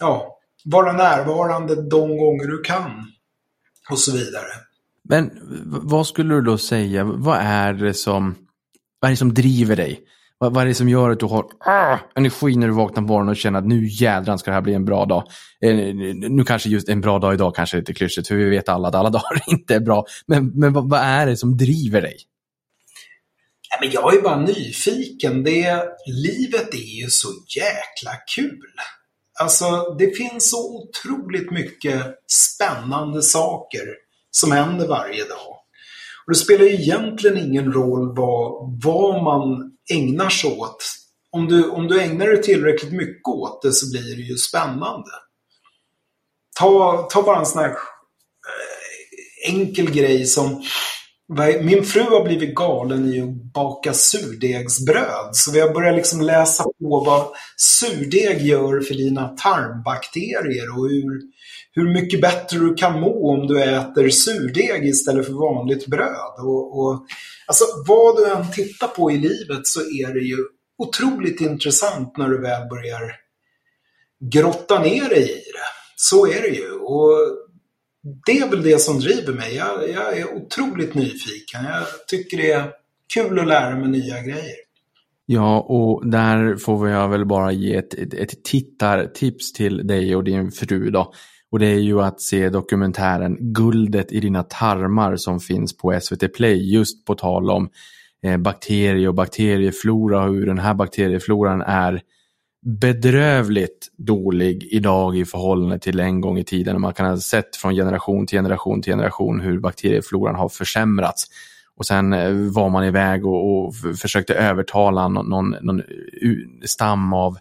Speaker 2: ja, vara närvarande de gånger du kan och så vidare.
Speaker 1: Men vad skulle du då säga, vad är det som, vad är det som driver dig? Vad, vad är det som gör att du har ah, energi när du vaknar på morgonen och känner att nu jädran ska det här bli en bra dag? Eh, nu kanske just en bra dag idag kanske är lite klyschigt, för vi vet alla att alla dagar inte är bra. Men, men vad, vad är det som driver dig?
Speaker 2: Ja, men jag är bara nyfiken. Det, livet är ju så jäkla kul. Alltså, det finns så otroligt mycket spännande saker som händer varje dag. Och det spelar ju egentligen ingen roll vad, vad man ägnar sig åt. Om du, om du ägnar dig tillräckligt mycket åt det så blir det ju spännande. Ta, ta bara en sån här eh, enkel grej som min fru har blivit galen i att baka surdegsbröd. Så vi har börjat liksom läsa på vad surdeg gör för dina tarmbakterier och hur, hur mycket bättre du kan må om du äter surdeg istället för vanligt bröd. Och, och, alltså, vad du än tittar på i livet så är det ju otroligt intressant när du väl börjar grotta ner dig i det. Så är det ju. Och det är väl det som driver mig. Jag, jag, är otroligt nyfiken. Jag tycker det är kul att lära mig nya grejer.
Speaker 1: Ja, och där får jag väl bara ge ett, ett, ett tittartips till dig och din fru då. Och det är ju att se dokumentären Guldet i dina tarmar som finns på SVT Play just på tal om eh, bakterier och bakterieflora och hur den här bakteriefloran är bedrövligt dålig idag i förhållande till en gång i tiden. Man kan ha sett från generation till generation till generation hur bakteriefloran har försämrats. och sen eh, var man iväg och, och försökte övertala någon, någon, någon stam av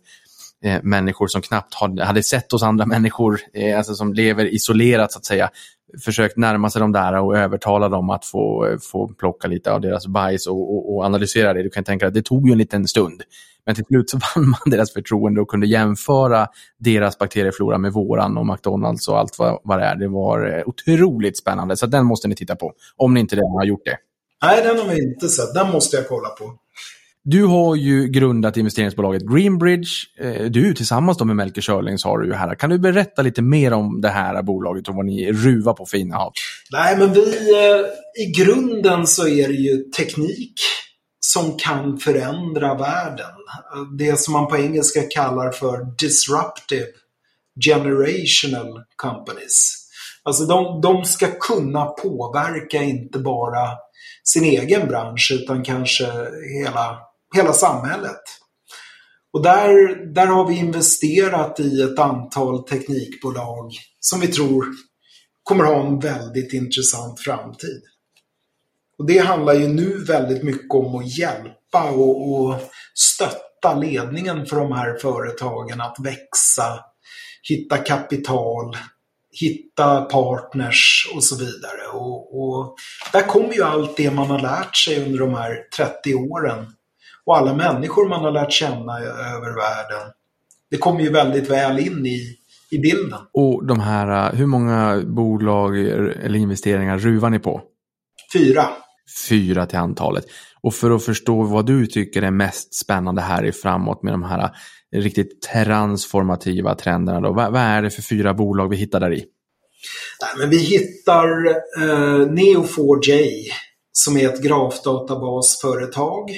Speaker 1: eh, människor som knappt hade, hade sett oss andra människor, eh, alltså som lever isolerat så att säga, försökt närma sig de där och övertala dem att få, eh, få plocka lite av deras bajs och, och, och analysera det. Du kan tänka att det tog ju en liten stund. Men till slut så vann man deras förtroende och kunde jämföra deras bakterieflora med våran och McDonalds och allt vad, vad det är. Det var eh, otroligt spännande, så den måste ni titta på. Om ni inte redan har gjort det.
Speaker 2: Nej, den har vi inte sett. Den måste jag kolla på.
Speaker 1: Du har ju grundat investeringsbolaget Greenbridge. Eh, du tillsammans med Melker Schörlings har du ju här. Kan du berätta lite mer om det här bolaget och vad ni ruvar på för innehav?
Speaker 2: Nej, men vi, eh, i grunden så är det ju teknik som kan förändra världen. Det som man på engelska kallar för disruptive generational companies. Alltså de, de ska kunna påverka inte bara sin egen bransch utan kanske hela, hela samhället. Och där, där har vi investerat i ett antal teknikbolag som vi tror kommer ha en väldigt intressant framtid. Och det handlar ju nu väldigt mycket om att hjälpa och, och stötta ledningen för de här företagen att växa, hitta kapital, hitta partners och så vidare. Och, och, där kommer ju allt det man har lärt sig under de här 30 åren och alla människor man har lärt känna över världen. Det kommer ju väldigt väl in i, i bilden.
Speaker 1: Och de här, hur många bolag eller investeringar ruvar ni på?
Speaker 2: Fyra.
Speaker 1: Fyra till antalet. Och för att förstå vad du tycker är mest spännande här i framåt med de här riktigt transformativa trenderna, då, vad, vad är det för fyra bolag vi hittar där i?
Speaker 2: Nej, men vi hittar eh, Neo4j som är ett grafdatabasföretag.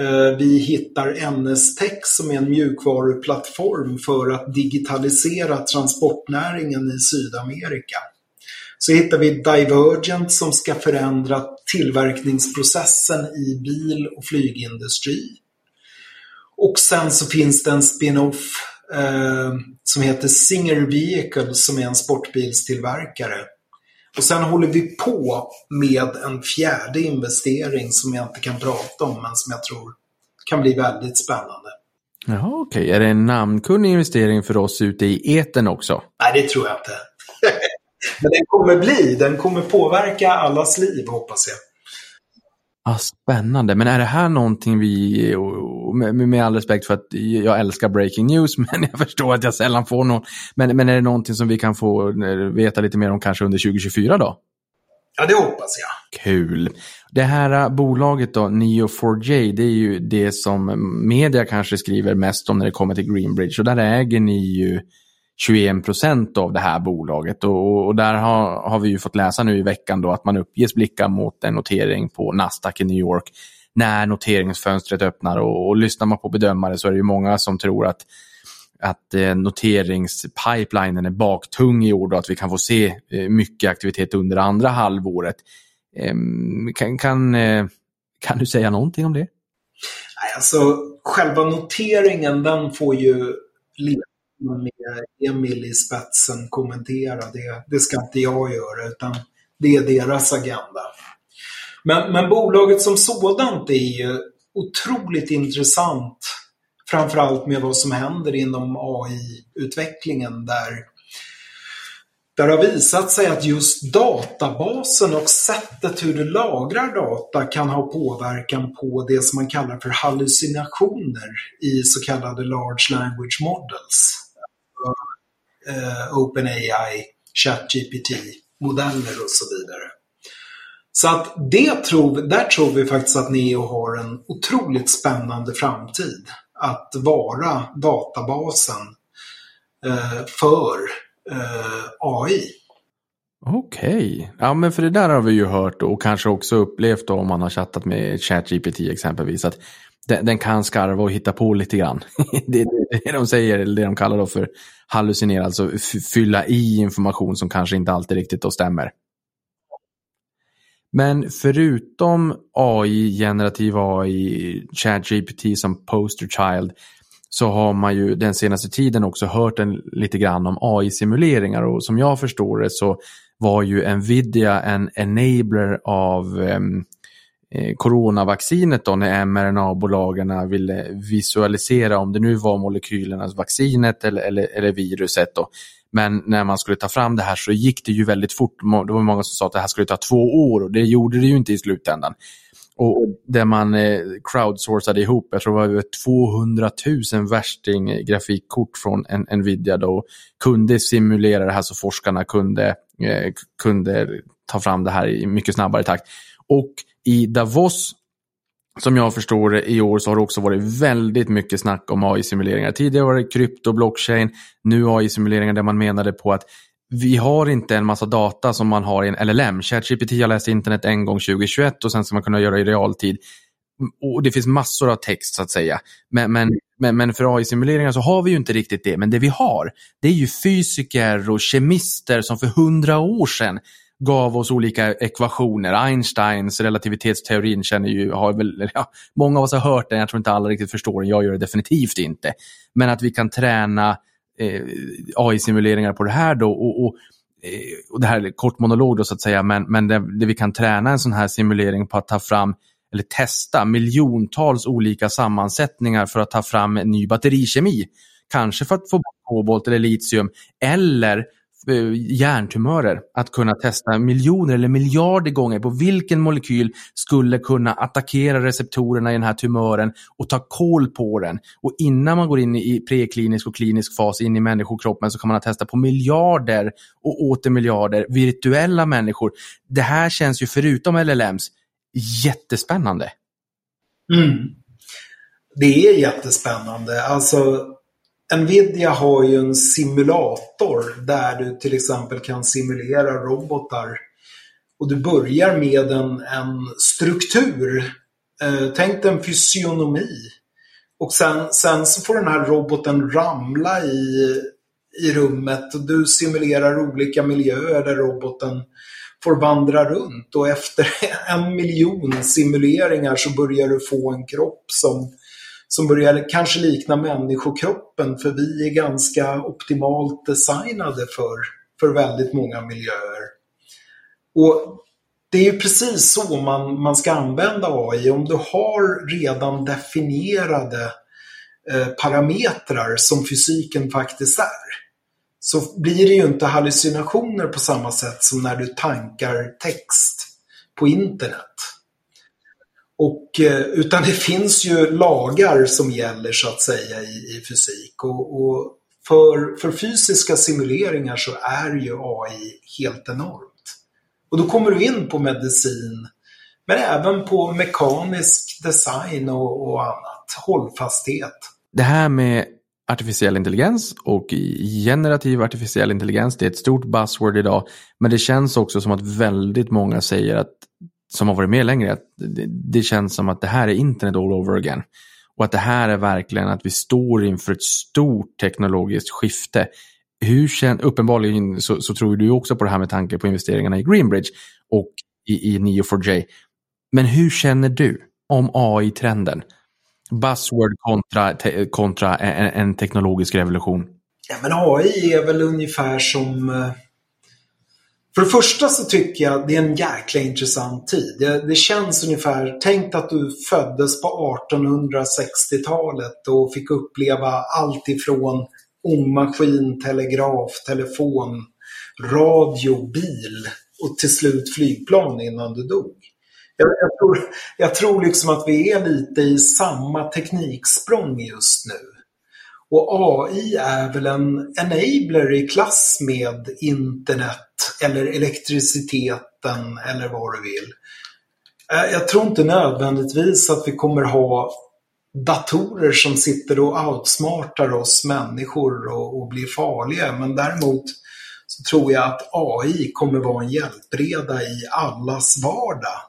Speaker 2: Eh, vi hittar NS-Tech som är en mjukvaruplattform för att digitalisera transportnäringen i Sydamerika. Så hittar vi Divergent som ska förändra tillverkningsprocessen i bil och flygindustri. Och sen så finns det en spin-off eh, som heter Singer Vehicle som är en sportbilstillverkare. Och sen håller vi på med en fjärde investering som jag inte kan prata om men som jag tror kan bli väldigt spännande.
Speaker 1: Jaha, okej. Okay. Är det en namnkunnig investering för oss ute i eten också?
Speaker 2: Nej, det tror jag inte. Men den kommer bli, den kommer påverka allas liv hoppas jag.
Speaker 1: Ah, spännande, men är det här någonting vi, med, med all respekt för att jag älskar breaking news, men jag förstår att jag sällan får någon, men, men är det någonting som vi kan få eh, veta lite mer om kanske under 2024 då?
Speaker 2: Ja, det hoppas jag.
Speaker 1: Kul. Det här eh, bolaget då, Neo4j, det är ju det som media kanske skriver mest om när det kommer till Greenbridge. Och där äger ni ju 21 procent av det här bolaget. Och, och, där har, har vi ju fått läsa nu i veckan då att man uppges blicka mot en notering på Nasdaq i New York när noteringsfönstret öppnar. Och, och lyssnar man på bedömare så är det ju många som tror att att eh, noteringspipelinen är baktung i år och att vi kan få se eh, mycket aktivitet under andra halvåret. Eh, kan, kan, eh, kan du säga någonting om det?
Speaker 2: Alltså själva noteringen den får ju med Emil i spetsen kommentera. Det, det ska inte jag göra utan det är deras agenda. Men, men bolaget som sådant är ju otroligt intressant. Framförallt med vad som händer inom AI-utvecklingen där det har visat sig att just databasen och sättet hur du lagrar data kan ha påverkan på det som man kallar för hallucinationer i så kallade large language models eh, OpenAI, ChatGPT-modeller och så vidare. Så att det tror, där tror vi faktiskt att Neo har en otroligt spännande framtid. Att vara databasen eh, för eh, AI.
Speaker 1: Okej, okay. ja men för det där har vi ju hört och kanske också upplevt då om man har chattat med ChatGPT exempelvis. att den, den, kan skarva och hitta på lite grann. det är det de säger, eller det de kallar då för hallucinera, alltså fylla i information som kanske inte alltid riktigt då stämmer. Men förutom AI, generativ AI, ChatGPT som poster child, så har man ju den senaste tiden också hört en, lite grann om AI-simuleringar och som jag förstår det så var ju Nvidia en enabler av um, Eh, coronavaccinet då när mRNA-bolagen ville visualisera om det nu var molekylernas vaccinet eller, eller, eller viruset. Då. Men när man skulle ta fram det här så gick det ju väldigt fort. Det var många som sa att det här skulle ta två år och det gjorde det ju inte i slutändan. Och där man eh, crowdsourcade ihop, jag tror det var över 200 000 värsting-grafikkort från en, Nvidia då kunde simulera det här så forskarna kunde, eh, kunde ta fram det här i mycket snabbare takt. Och i Davos som jag förstår det i år så har det också varit väldigt mycket snack om AI-simuleringar. Tidigare var det krypto, blockchain, nu AI-simuleringar där man menade på att vi har inte en massa data som man har i en LLM. ChatGPT har läst internet en gång 2021 och sen ska man kunna göra i realtid. Och det finns massor av text så att säga. Men, men, men, men för AI-simuleringar så har vi ju inte riktigt det. Men det vi har, det är ju fysiker och kemister som för hundra år sedan gav oss olika ekvationer. Einsteins relativitetsteorin känner ju, har väl, ja, många av oss har hört den, jag tror inte alla riktigt förstår den, jag gör det definitivt inte. Men att vi kan träna eh, AI-simuleringar på det här då och, och, eh, och det här är kort monolog då så att säga, men, men det, det vi kan träna en sån här simulering på att ta fram eller testa miljontals olika sammansättningar för att ta fram en ny batterikemi. Kanske för att få bort kobolt eller litium eller Eh, hjärntumörer att kunna testa miljoner eller miljarder gånger på vilken molekyl skulle kunna attackera receptorerna i den här tumören och ta koll på den. Och innan man går in i preklinisk och klinisk fas in i människokroppen så kan man testa på miljarder och åter miljarder virtuella människor. Det här känns ju förutom LLMs jättespännande.
Speaker 2: Mm. Det är jättespännande. Alltså Nvidia har ju en simulator där du till exempel kan simulera robotar. Och du börjar med en, en struktur. Eh, tänk dig en fysionomi. Och sen, sen så får den här roboten ramla i, i rummet och du simulerar olika miljöer där roboten får vandra runt. Och efter en miljon simuleringar så börjar du få en kropp som som börjar kanske likna människokroppen för vi är ganska optimalt designade för, för väldigt många miljöer. Och det är ju precis så man, man ska använda AI. Om du har redan definierade eh, parametrar som fysiken faktiskt är så blir det ju inte hallucinationer på samma sätt som när du tankar text på internet. Och, eh, utan det finns ju lagar som gäller så att säga i, i fysik. Och, och, för, för fysiska simuleringar så är ju AI helt enormt. Och då kommer du in på medicin, men även på mekanisk design och, och annat. Hållfasthet.
Speaker 1: Det här med artificiell intelligens och generativ artificiell intelligens, det är ett stort buzzword idag. Men det känns också som att väldigt många säger att som har varit med längre, att det, det, känns som att det här är internet all over again. Och att det här är verkligen att vi står inför ett stort teknologiskt skifte. Hur känner, uppenbarligen så, så, tror du också på det här med tanke på investeringarna i Greenbridge och i, i Neo4j. Men hur känner du om AI-trenden? Buzzword kontra, te, kontra en, en, teknologisk revolution.
Speaker 2: Ja, men AI är väl ungefär som eh, för det första så tycker jag det är en jäkla intressant tid. Det, det känns ungefär, tänk att du föddes på 1860-talet och fick uppleva allt ifrån ångmaskin, telegraf, telefon, radio, bil och till slut flygplan innan du dog. Jag, jag, tror, jag tror liksom att vi är lite i samma tekniksprång just nu. Och AI är väl en enabler i klass med internet eller elektriciteten eller vad du vill. Eh, jag tror inte nödvändigtvis att vi kommer ha datorer som sitter och outsmartar oss människor och, och blir farliga. Men däremot så tror jag att AI kommer vara en hjälpreda i allas vardag.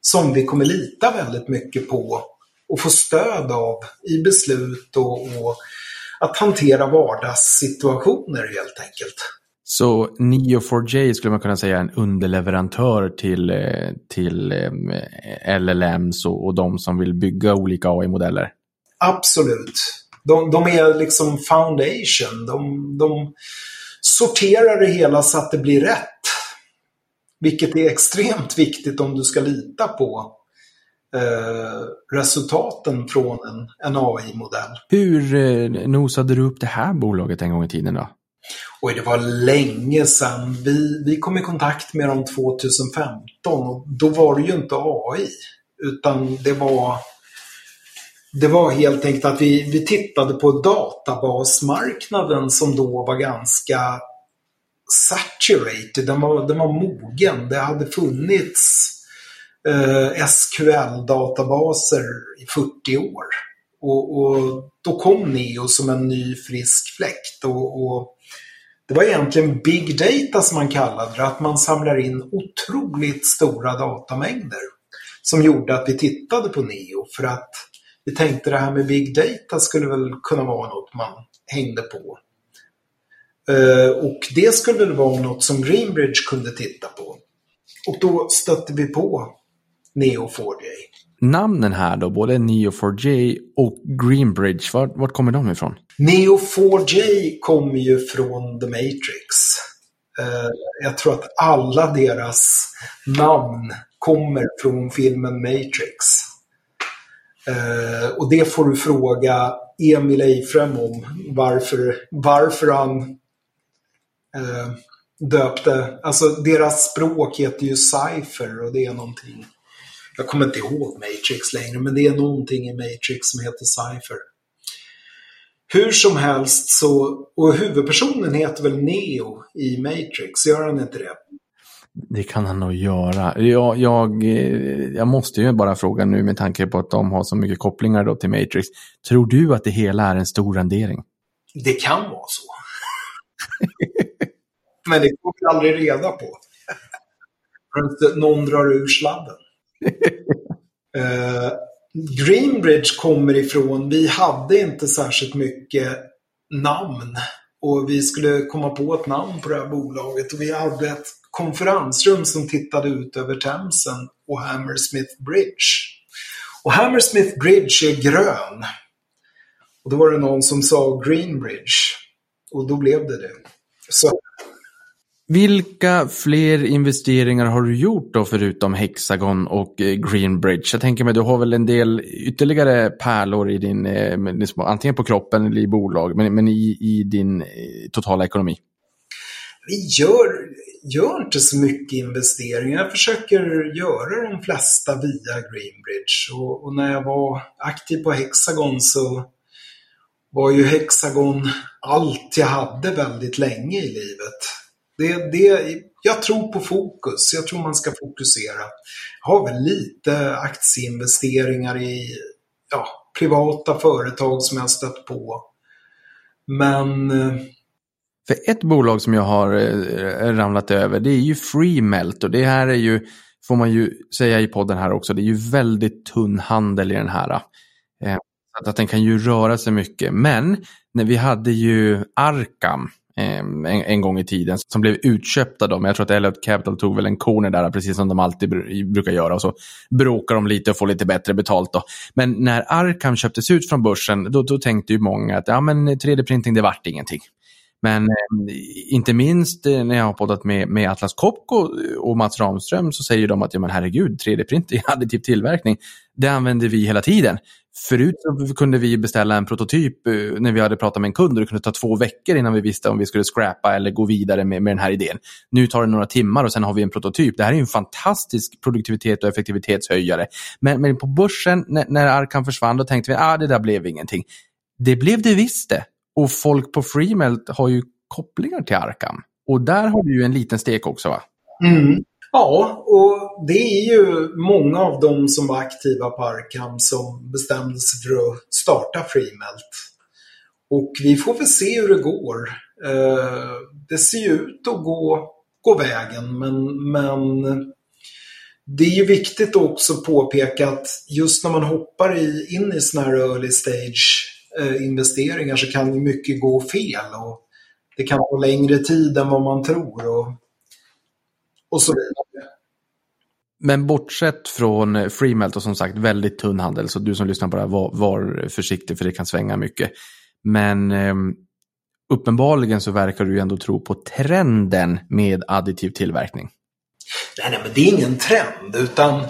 Speaker 2: Som vi kommer lita väldigt mycket på och få stöd av i beslut och, och att hantera vardagssituationer helt enkelt.
Speaker 1: Så Neo4j skulle man kunna säga är en underleverantör till, eh, till eh, LLMs och, och de som vill bygga olika AI-modeller?
Speaker 2: Absolut. De, de är liksom foundation. De, de sorterar det hela så att det blir rätt. Vilket är extremt viktigt om du ska lita på eh, resultaten från en, en AI-modell.
Speaker 1: Hur eh, nosade du upp det här bolaget en gång i tiden då?
Speaker 2: Oj, det var länge sedan. Vi, vi kom i kontakt med dem 2015 och då var det ju inte AI. Utan det var, det var helt enkelt att vi, vi tittade på databasmarknaden som då var ganska saturated. Den var, den var mogen. Det hade funnits eh, SQL-databaser i 40 år. Och, och, då kom Neo som en ny frisk fläkt. Och, och, det var egentligen big data som man kallade det, att man samlar in otroligt stora datamängder. Som gjorde att vi tittade på Neo för att vi tänkte det här med big data skulle väl kunna vara något man hängde på. Eh, och det skulle väl vara något som Greenbridge kunde titta på. Och då stötte vi på Neo4j.
Speaker 1: Namnen här då, både Neo4j och Greenbridge, vart, vart kommer de ifrån?
Speaker 2: Neo4j kommer ju från The Matrix. Uh, jag tror att alla deras namn kommer från filmen Matrix. Uh, och det får du fråga Emil Eifrem om varför, varför han uh, döpte, alltså deras språk heter ju Cypher och det är någonting jag kommer inte ihåg Matrix längre, men det är någonting i Matrix som heter Cypher. Hur som helst så, och huvudpersonen heter väl Neo i Matrix, gör han inte det?
Speaker 1: Det kan han nog göra. Jag, jag, jag måste ju bara fråga nu med tanke på att de har så mycket kopplingar då till Matrix. Tror du att det hela är en stor rendering?
Speaker 2: Det kan vara så. Men det får vi aldrig reda på. För någon drar ur sladden Eh, Greenbridge kommer ifrån, vi hade inte särskilt mycket namn. Och vi skulle komma på ett namn på det här bolaget. Och vi hade ett konferensrum som tittade ut över Themsen och Hammersmith Bridge. Och Hammersmith Bridge är grön. Och då var det någon som sa Greenbridge. Och då blev det det. Så
Speaker 1: vilka fler investeringar har du gjort då förutom Hexagon och eh, Greenbridge? Jag tänker mig du har väl en del ytterligare pärlor i din, eh, antingen på kroppen eller i bolag, men, men i, i din eh, totala ekonomi.
Speaker 2: Vi gör, gör inte så mycket investeringar. Jag försöker göra de flesta via Greenbridge. Och, och när jag var aktiv på Hexagon så var ju Hexagon allt jag hade väldigt länge i livet. Det, det, jag tror på fokus. Jag tror man ska fokusera. Jag har väl lite aktieinvesteringar i ja, privata företag som jag har stött på. Men... Eh,
Speaker 1: För ett bolag som jag har eh, ramlat över, det är ju Freemelt. Och det här är ju, får man ju säga i podden här också, det är ju väldigt tunn handel i den här. Eh, att den kan ju röra sig mycket. Men när vi hade ju Arkam, Ehm, en, en, gång i tiden som blev utköpta då. Men jag tror att Elliot Capital tog väl en corner där, precis som de alltid brukar göra. Och så bråkar de lite och får lite bättre betalt då. Men när Arkham köptes ut från börsen, då, då tänkte ju många att ja, men 3D-printing, det vart ingenting. Men eh, inte minst eh, när jag har poddat med, med Atlas Copco eh, och Mats Ramström så säger de att ja, men herregud, 3D-printing, additiv tillverkning, det använder vi hela tiden. Förut så kunde vi beställa en prototyp eh, när vi hade pratat med en kund och det kunde ta två veckor innan vi visste om vi skulle scrappa eller gå vidare med, med den här idén. Nu tar det några timmar och sen har vi en prototyp. Det här är en fantastisk produktivitet och effektivitetshöjare. Men, men på börsen, när, när Arkan försvann, då tänkte vi att ah, det där blev ingenting. Det blev det visst det. Och folk på Freemelt har ju kopplingar till Arkham. Och där har du ju en liten stek också va?
Speaker 2: Mm. Ja, och det är ju många av dem som var aktiva på Arkham som bestämde sig för att starta Freemelt. Och vi får väl se hur det går. Eh, det ser ju ut att gå, gå vägen, men, men det är ju viktigt också att påpeka att just när man hoppar i, in i sådana här early stage investeringar så kan ju mycket gå fel. Och det kan ta längre tid än vad man tror. Och, och så vidare.
Speaker 1: Men bortsett från Freemelt och som sagt väldigt tunn handel, så du som lyssnar på det här, var, var försiktig för det kan svänga mycket. Men eh, uppenbarligen så verkar du ju ändå tro på trenden med additiv tillverkning.
Speaker 2: Nej, nej, men det är ingen trend, utan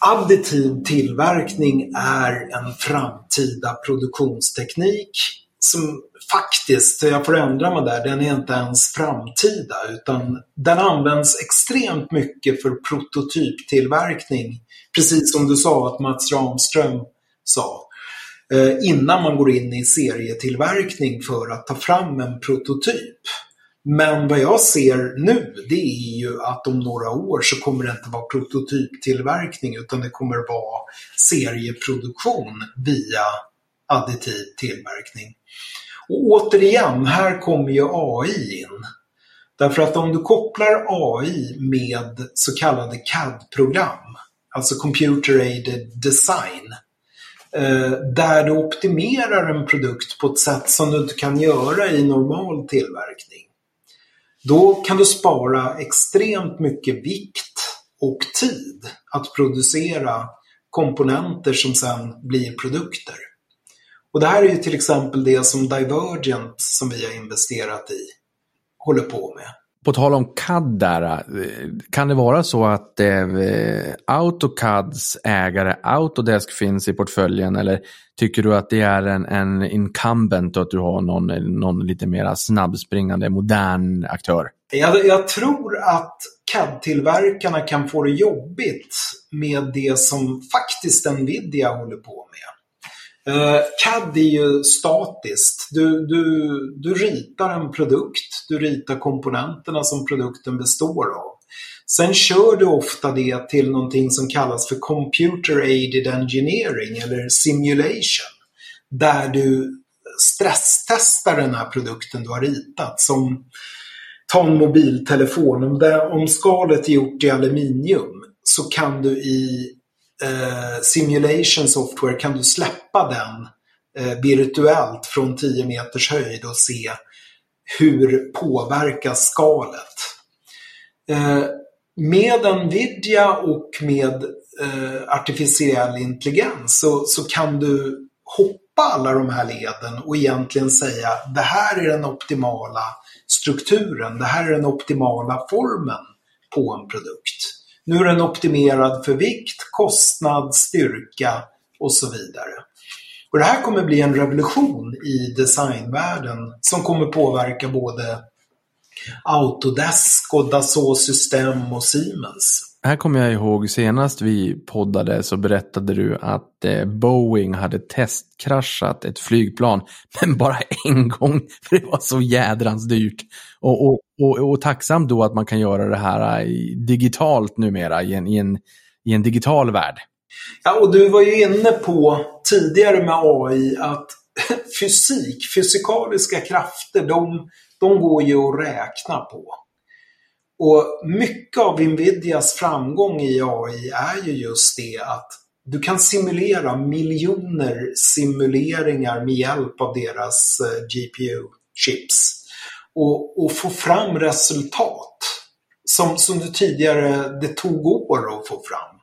Speaker 2: additiv tillverkning är en framtida produktionsteknik som faktiskt, jag får ändra mig där, den är inte ens framtida utan den används extremt mycket för prototyptillverkning. Precis som du sa att Mats Ramström sa. Eh, innan man går in i serietillverkning för att ta fram en prototyp. Men vad jag ser nu det är ju att om några år så kommer det inte vara prototyptillverkning utan det kommer vara serieproduktion via additiv tillverkning. Och återigen, här kommer ju AI in. Därför att om du kopplar AI med så kallade CAD-program, alltså Computer Aided Design, eh, där du optimerar en produkt på ett sätt som du inte kan göra i normal tillverkning. Då kan du spara extremt mycket vikt och tid att producera komponenter som sen blir produkter. Och det här är ju till exempel det som Divergent, som vi har investerat i, håller på med.
Speaker 1: På tal om CAD där, eh, kan det vara så att eh, AutoCADs ägare Autodesk finns i portföljen eller tycker du att det är en, en incumbent och att du har någon, någon lite mer snabbspringande modern aktör?
Speaker 2: Jag, jag tror att CAD-tillverkarna kan få det jobbigt med det som faktiskt Nvidia håller på med. Eh, CAD är ju statiskt. Du, du, du ritar en produkt, du ritar komponenterna som produkten består av. Sen kör du ofta det till någonting som kallas för Computer Aided Engineering eller Simulation. Där du stresstestar den här produkten du har ritat. Som ta en mobiltelefon. Om, det, om skalet är gjort i aluminium så kan du i eh, simulation software kan du släppa den eh, virtuellt från 10 meters höjd och se hur påverkas skalet. Eh, med Nvidia och med eh, artificiell intelligens så, så kan du hoppa alla de här leden och egentligen säga det här är den optimala strukturen, det här är den optimala formen på en produkt. Nu är den optimerad för vikt, kostnad, styrka och så vidare. Och Det här kommer bli en revolution i designvärlden som kommer påverka både Autodesk och Dassault System och Siemens.
Speaker 1: Här kommer jag ihåg senast vi poddade så berättade du att eh, Boeing hade testkraschat ett flygplan, men bara en gång, för det var så jädrans dyrt. Och, och, och, och tacksam då att man kan göra det här eh, digitalt numera, i en, i en, i en digital värld.
Speaker 2: Ja, och du var ju inne på tidigare med AI att fysik, fysikaliska krafter, de, de går ju att räkna på. Och mycket av Nvidias framgång i AI är ju just det att du kan simulera miljoner simuleringar med hjälp av deras eh, GPU-chips. Och, och, få fram resultat som, som du tidigare, det tog år att få fram.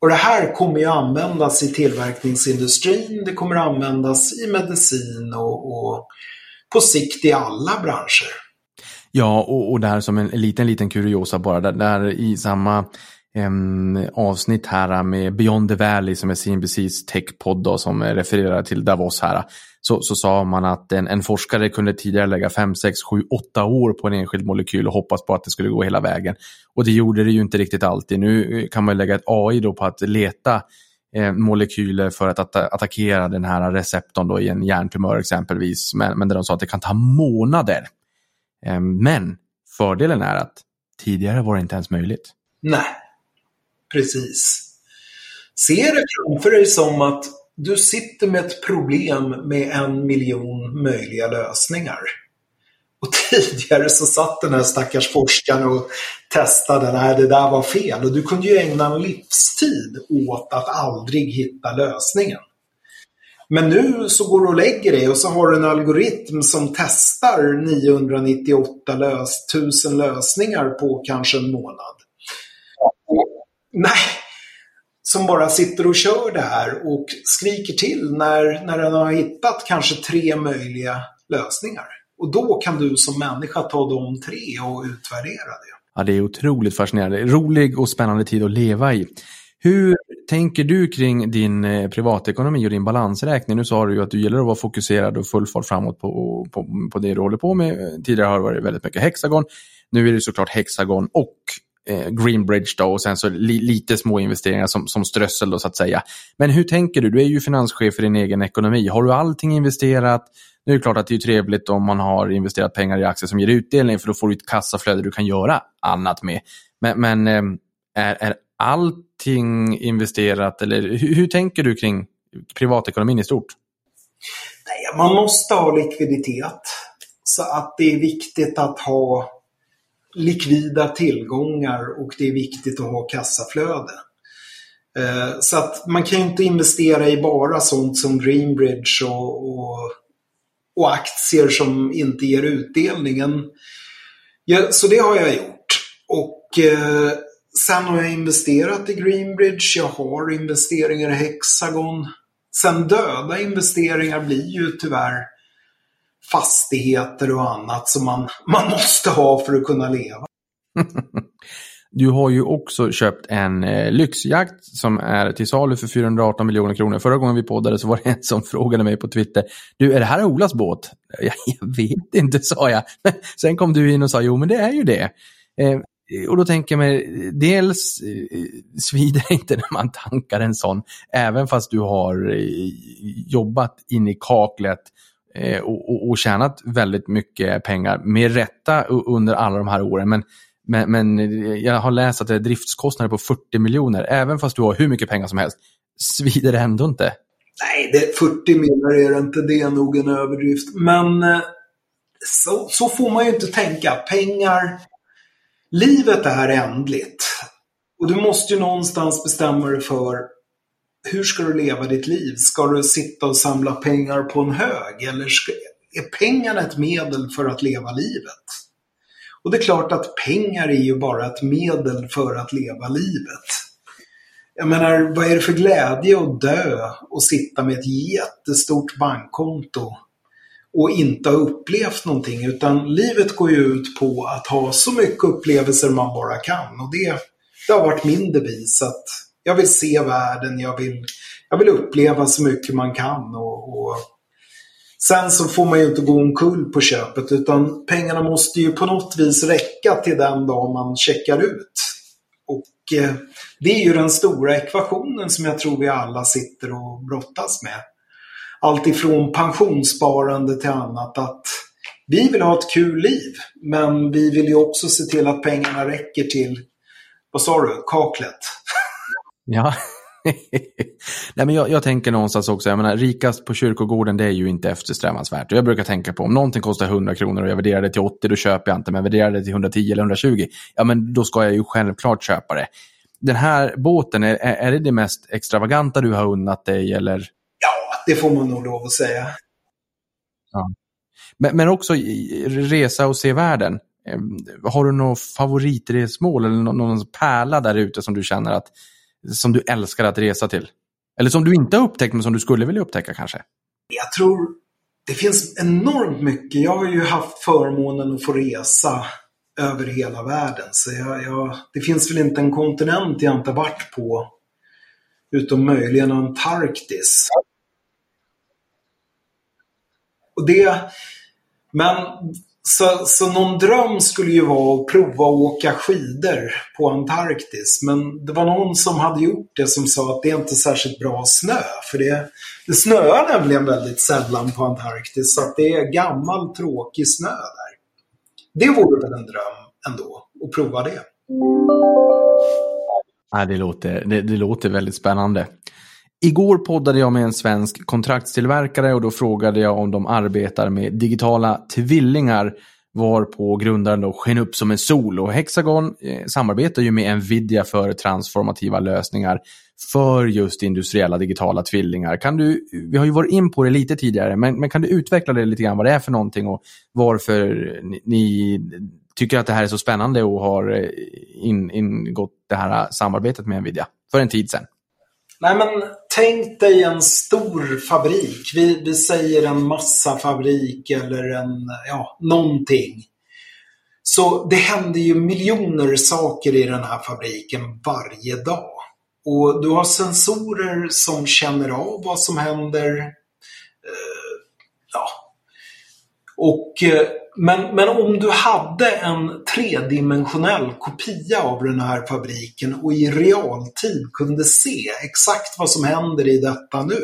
Speaker 2: Och det här kommer ju användas i tillverkningsindustrin, det kommer användas i medicin och, och på sikt i alla branscher.
Speaker 1: Ja, och, och där som en liten, liten kuriosa bara, där, där i samma en avsnitt här med Beyond the Valley som är CNBCs techpodd som refererar till Davos här, så, så sa man att en, en forskare kunde tidigare lägga 5, 6, 7, 8 år på en enskild molekyl och hoppas på att det skulle gå hela vägen. Och det gjorde det ju inte riktigt alltid. Nu eh, kan man lägga ett AI då på att leta eh, molekyler för att atta attackera den här receptorn då i en hjärntumör exempelvis. Men, men där de sa att det kan ta månader Ehm, men fördelen är att tidigare var det inte ens möjligt.
Speaker 2: Nej, precis. Se det framför dig som att du sitter med ett problem med en miljon möjliga lösningar. Och tidigare så satt den här stackars forskaren och testade, nej det där var fel. Och du kunde ju ägna en livstid åt att aldrig hitta lösningen. Men nu så går du och lägger dig och så har du en algoritm som testar 998 lös 1000 lösningar på kanske en månad. Nej, som bara sitter och kör det här och skriker till när, när den har hittat kanske tre möjliga lösningar. Och då kan du som människa ta de tre och utvärdera det.
Speaker 1: Ja, det är otroligt fascinerande. Rolig och spännande tid att leva i. Hur tänker du kring din eh, privatekonomi och din balansräkning? Nu sa du ju att du gillar att vara fokuserad och full fart framåt på, på, på det du håller på med. Tidigare har det varit väldigt mycket Hexagon. Nu är det såklart Hexagon och eh, Greenbridge då och sen så li, lite små investeringar som, som strössel då så att säga. Men hur tänker du? Du är ju finanschef för din egen ekonomi. Har du allting investerat? Nu är det klart att det är trevligt om man har investerat pengar i aktier som ger utdelning för då får du ett kassaflöde du kan göra annat med. Men, men eh, är, är, allt allting investerat eller hur, hur tänker du kring privatekonomin i stort?
Speaker 2: Nej, man måste ha likviditet. Så att det är viktigt att ha likvida tillgångar och det är viktigt att ha kassaflöde. Eh, så att man kan ju inte investera i bara sånt som Greenbridge och, och, och aktier som inte ger utdelningen. Ja, så det har jag gjort. Och eh, sen har jag investerat i Greenbridge, jag har investeringar i Hexagon. Sen döda investeringar blir ju tyvärr fastigheter och annat som man, man måste ha för att kunna leva.
Speaker 1: Du har ju också köpt en eh, lyxjakt som är till salu för 418 miljoner kronor. Förra gången vi poddade så var det en som frågade mig på Twitter. Du, är det här Olas båt? Jag, jag vet inte, sa jag. Sen kom du in och sa, jo men det är ju det. Eh, och då tänker jag mig, dels eh, svider det inte när man tankar en sån, även fast du har eh, jobbat in i kaklet eh, och, och, och tjänat väldigt mycket pengar, med rätta under alla de här åren. Men, men, men jag har läst att det är driftskostnader på 40 miljoner, även fast du har hur mycket pengar som helst. Svider det ändå inte?
Speaker 2: Nej, det, 40 miljoner är det inte. Det är nog en överdrift. Men så, så får man ju inte tänka. Pengar livet är ändligt. Och du måste ju någonstans bestämma dig för hur ska du leva ditt liv? Ska du sitta och samla pengar på en hög? Eller ska, är pengarna ett medel för att leva livet? Och det är klart att pengar är ju bara ett medel för att leva livet. Jag menar, vad är det för glädje att dö och sitta med ett jättestort bankkonto och inte har upplevt någonting. Utan livet går ju ut på att ha så mycket upplevelser man bara kan. Och det, det har varit min devis. Att jag vill se världen, jag vill, jag vill uppleva så mycket man kan. Och, och Sen så får man ju inte gå omkull på köpet utan pengarna måste ju på något vis räcka till den dag man checkar ut. Och eh, det är ju den stora ekvationen som jag tror vi alla sitter och brottas med allt ifrån pensionssparande till annat. Att vi vill ha ett kul liv, men vi vill ju också se till att pengarna räcker till, vad sa du, kaklet?
Speaker 1: Ja. Nej, men jag, jag, tänker någonstans också, jag menar, rikast på kyrkogården det är ju inte eftersträvansvärt. jag brukar tänka på om någonting kostar 100 kronor och jag värderar det till 80, då köper jag inte. Men värderar det till 110 eller 120, ja men då ska jag ju självklart köpa det. Den här båten, är, är det det mest extravaganta du har unnat dig eller?
Speaker 2: Det får man nog lov att säga.
Speaker 1: Ja. Men, men också resa och se världen. Har du något favoritresmål eller någon, någon pärla där ute som du känner att som du älskar att resa till? Eller som du inte har upptäckt men som du skulle vilja upptäcka kanske?
Speaker 2: Jag tror det finns enormt mycket. Jag har ju haft förmånen att få resa över hela världen. Så jag, jag, det finns väl inte en kontinent jag inte varit på utom möjligen Antarktis. Och det, men så, så någon dröm skulle ju vara att prova att åka skidor på Antarktis. Men det var någon som hade gjort det som sa att det är inte särskilt bra snö. För det, det snöar nämligen väldigt sällan på Antarktis. Så att det är gammal tråkig snö där. Det vore väl en dröm ändå, att prova det.
Speaker 1: Ja, det, låter, det, det låter väldigt spännande. Igår poddade jag med en svensk kontraktstillverkare och då frågade jag om de arbetar med digitala tvillingar varpå grundaren då sken upp som en sol. Och Hexagon eh, samarbetar ju med Nvidia för transformativa lösningar för just industriella digitala tvillingar. Kan du, vi har ju varit in på det lite tidigare, men, men kan du utveckla det lite grann vad det är för någonting och varför ni, ni tycker att det här är så spännande och har ingått in, ingått det här samarbetet med Nvidia för en tid sedan?
Speaker 2: Nej, men tänk dig en stor fabrik. Vi, vi säger en massafabrik eller en, ja, någonting. Så det händer ju miljoner saker i den här fabriken varje dag. Och du har sensorer som känner av vad som händer. Eh, ja. Och, eh, men, men om du hade en tredimensionell kopia av den här fabriken och i realtid kunde se exakt vad som händer i detta nu.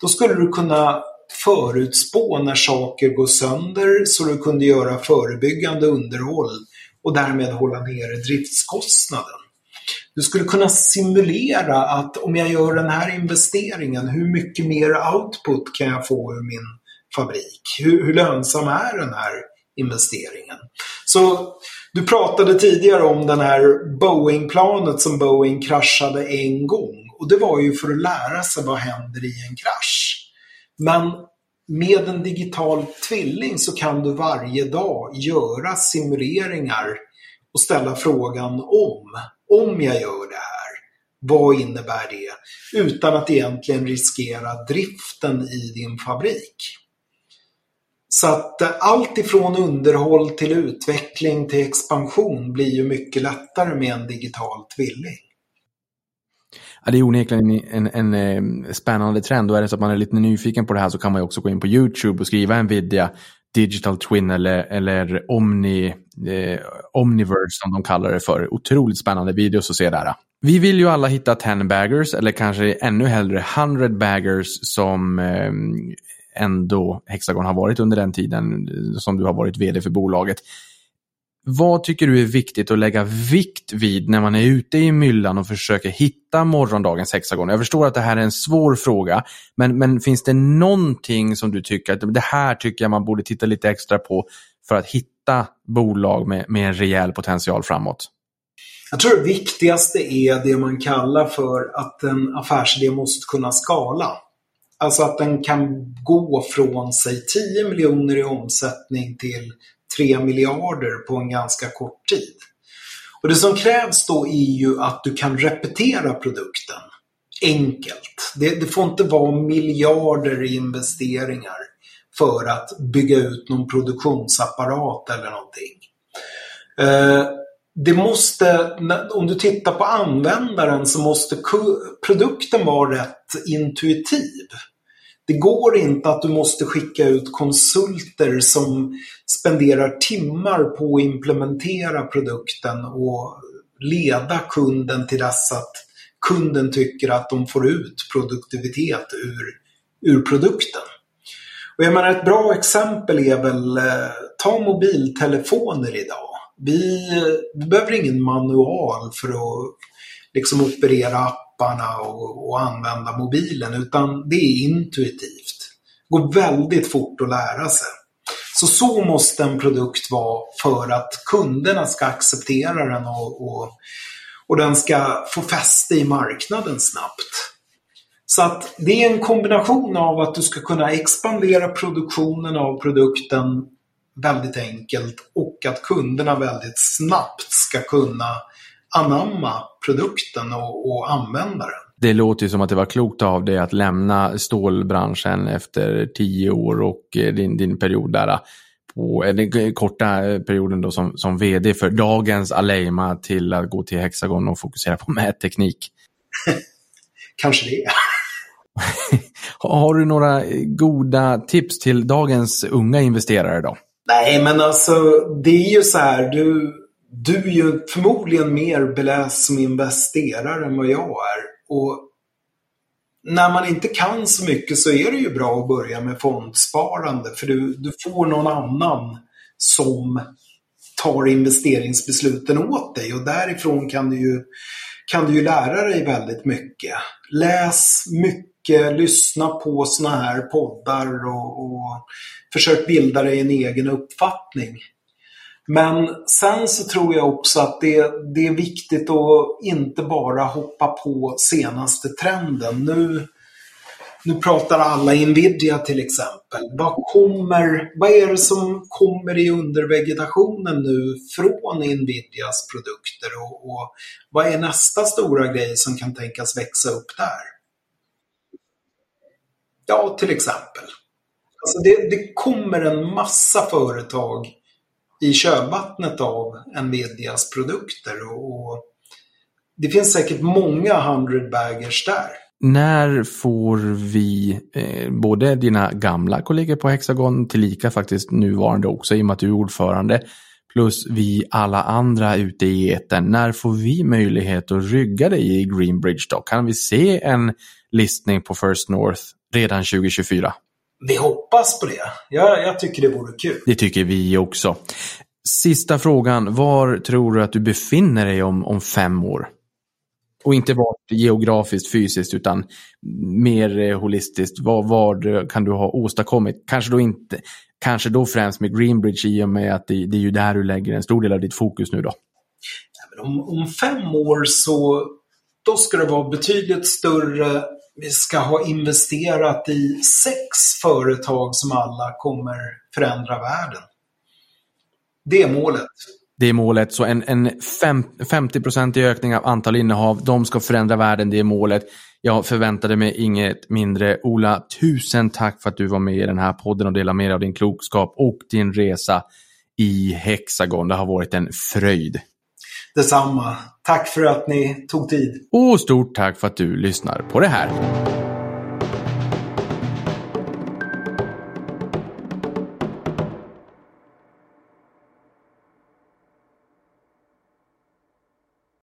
Speaker 2: Då skulle du kunna förutspå när saker går sönder så du kunde göra förebyggande underhåll och därmed hålla nere driftskostnaden. Du skulle kunna simulera att om jag gör den här investeringen, hur mycket mer output kan jag få ur min fabrik? Hur, hur lönsam är den här investeringen? Så du pratade tidigare om den här Boeing-planet som Boeing kraschade en gång. Och det var ju för att lära sig vad händer i en krasch. Men med en digital tvilling så kan du varje dag göra simuleringar och ställa frågan om. Om jag gör det här, vad innebär det? Utan att egentligen riskera driften i din fabrik. Så att eh, allt ifrån underhåll till utveckling till expansion blir ju mycket lättare med en digital tvilling.
Speaker 1: Ja, det är onekligen en, en, en, eh, spännande trend och är det så att man är lite nyfiken på det här så kan man också gå in på YouTube och skriva Nvidia Digital Twin eller, eller Omni, eh, Omniverse som de kallar det för. Otroligt spännande videos att se där. Vi vill ju alla hitta 10 baggers eller kanske ännu hellre 100 baggers som eh, ändå Hexagon har varit under den tiden som du har varit vd för bolaget. Vad tycker du är viktigt att lägga vikt vid när man är ute i myllan och försöker hitta morgondagens Hexagon? Jag förstår att det här är en svår fråga, men, men finns det någonting som du tycker att det här tycker jag man borde titta lite extra på för att hitta bolag med, med en rejäl potential framåt?
Speaker 2: Jag tror det viktigaste är det man kallar för att en affärsidé måste kunna skala. Alltså att den kan gå från sig 10 miljoner i omsättning till 3 miljarder på en ganska kort tid. Och Det som krävs då är ju att du kan repetera produkten enkelt. Det, det får inte vara miljarder i investeringar för att bygga ut någon produktionsapparat eller någonting. Eh, det måste, om du tittar på användaren så måste produkten vara rätt intuitiv. Det går inte att du måste skicka ut konsulter som spenderar timmar på att implementera produkten och leda kunden till dess att kunden tycker att de får ut produktivitet ur, ur produkten. Och jag menar ett bra exempel är väl, eh, ta mobiltelefoner idag. Vi, vi behöver ingen manual för att liksom operera apparna och, och använda mobilen utan det är intuitivt. Det går väldigt fort att lära sig. Så så måste en produkt vara för att kunderna ska acceptera den och, och, och den ska få fäste i marknaden snabbt. Så att det är en kombination av att du ska kunna expandera produktionen av produkten väldigt enkelt och att kunderna väldigt snabbt ska kunna anamma produkten och, och använda den.
Speaker 1: Det låter ju som att det var klokt av dig att lämna stålbranschen efter tio år och eh, din, din period där på den korta perioden då som, som vd för dagens Aleima till att gå till Hexagon och fokusera på mätteknik.
Speaker 2: Kanske det.
Speaker 1: Har du några goda tips till dagens unga investerare då?
Speaker 2: Nej, men alltså det är ju så här. Du, du är ju förmodligen mer beläst som investerare än vad jag är. Och när man inte kan så mycket så är det ju bra att börja med fondsparande för du, du får någon annan som tar investeringsbesluten åt dig och därifrån kan du ju, kan du ju lära dig väldigt mycket. Läs mycket, Eh, lyssna på såna här poddar och, och försök bilda dig en egen uppfattning. Men sen så tror jag också att det, det är viktigt att inte bara hoppa på senaste trenden. Nu, nu pratar alla Nvidia till exempel. Vad, kommer, vad är det som kommer i undervegetationen nu från Nvidias produkter och, och vad är nästa stora grej som kan tänkas växa upp där? Ja, till exempel. Alltså det, det kommer en massa företag i kölvattnet av Nvidias produkter. Och, och det finns säkert många hundred baggers där.
Speaker 1: När får vi eh, både dina gamla kollegor på Hexagon, tillika faktiskt nuvarande också i och med att du är ordförande, plus vi alla andra ute i eten. När får vi möjlighet att rygga dig i Greenbridge då? Kan vi se en listning på First North redan 2024?
Speaker 2: Vi hoppas på det. Jag, jag tycker det vore kul.
Speaker 1: Det tycker vi också. Sista frågan. Var tror du att du befinner dig om, om fem år? Och inte bara geografiskt, fysiskt, utan mer eh, holistiskt. Vad, vad kan du ha åstadkommit? Kanske då inte, kanske då främst med Greenbridge i och med att det, det är ju där du lägger en stor del av ditt fokus nu då.
Speaker 2: om, om fem år så då ska det vara betydligt större. Vi ska ha investerat i sex företag som alla kommer förändra världen. Det är målet.
Speaker 1: Det är målet. Så en, en fem, 50 ökning av antal innehav. De ska förändra världen. Det är målet. Jag förväntade mig inget mindre. Ola, tusen tack för att du var med i den här podden och delade med dig av din klokskap och din resa i Hexagon. Det har varit en fröjd.
Speaker 2: Detsamma. Tack för att ni tog tid.
Speaker 1: Och stort tack för att du lyssnar på det här.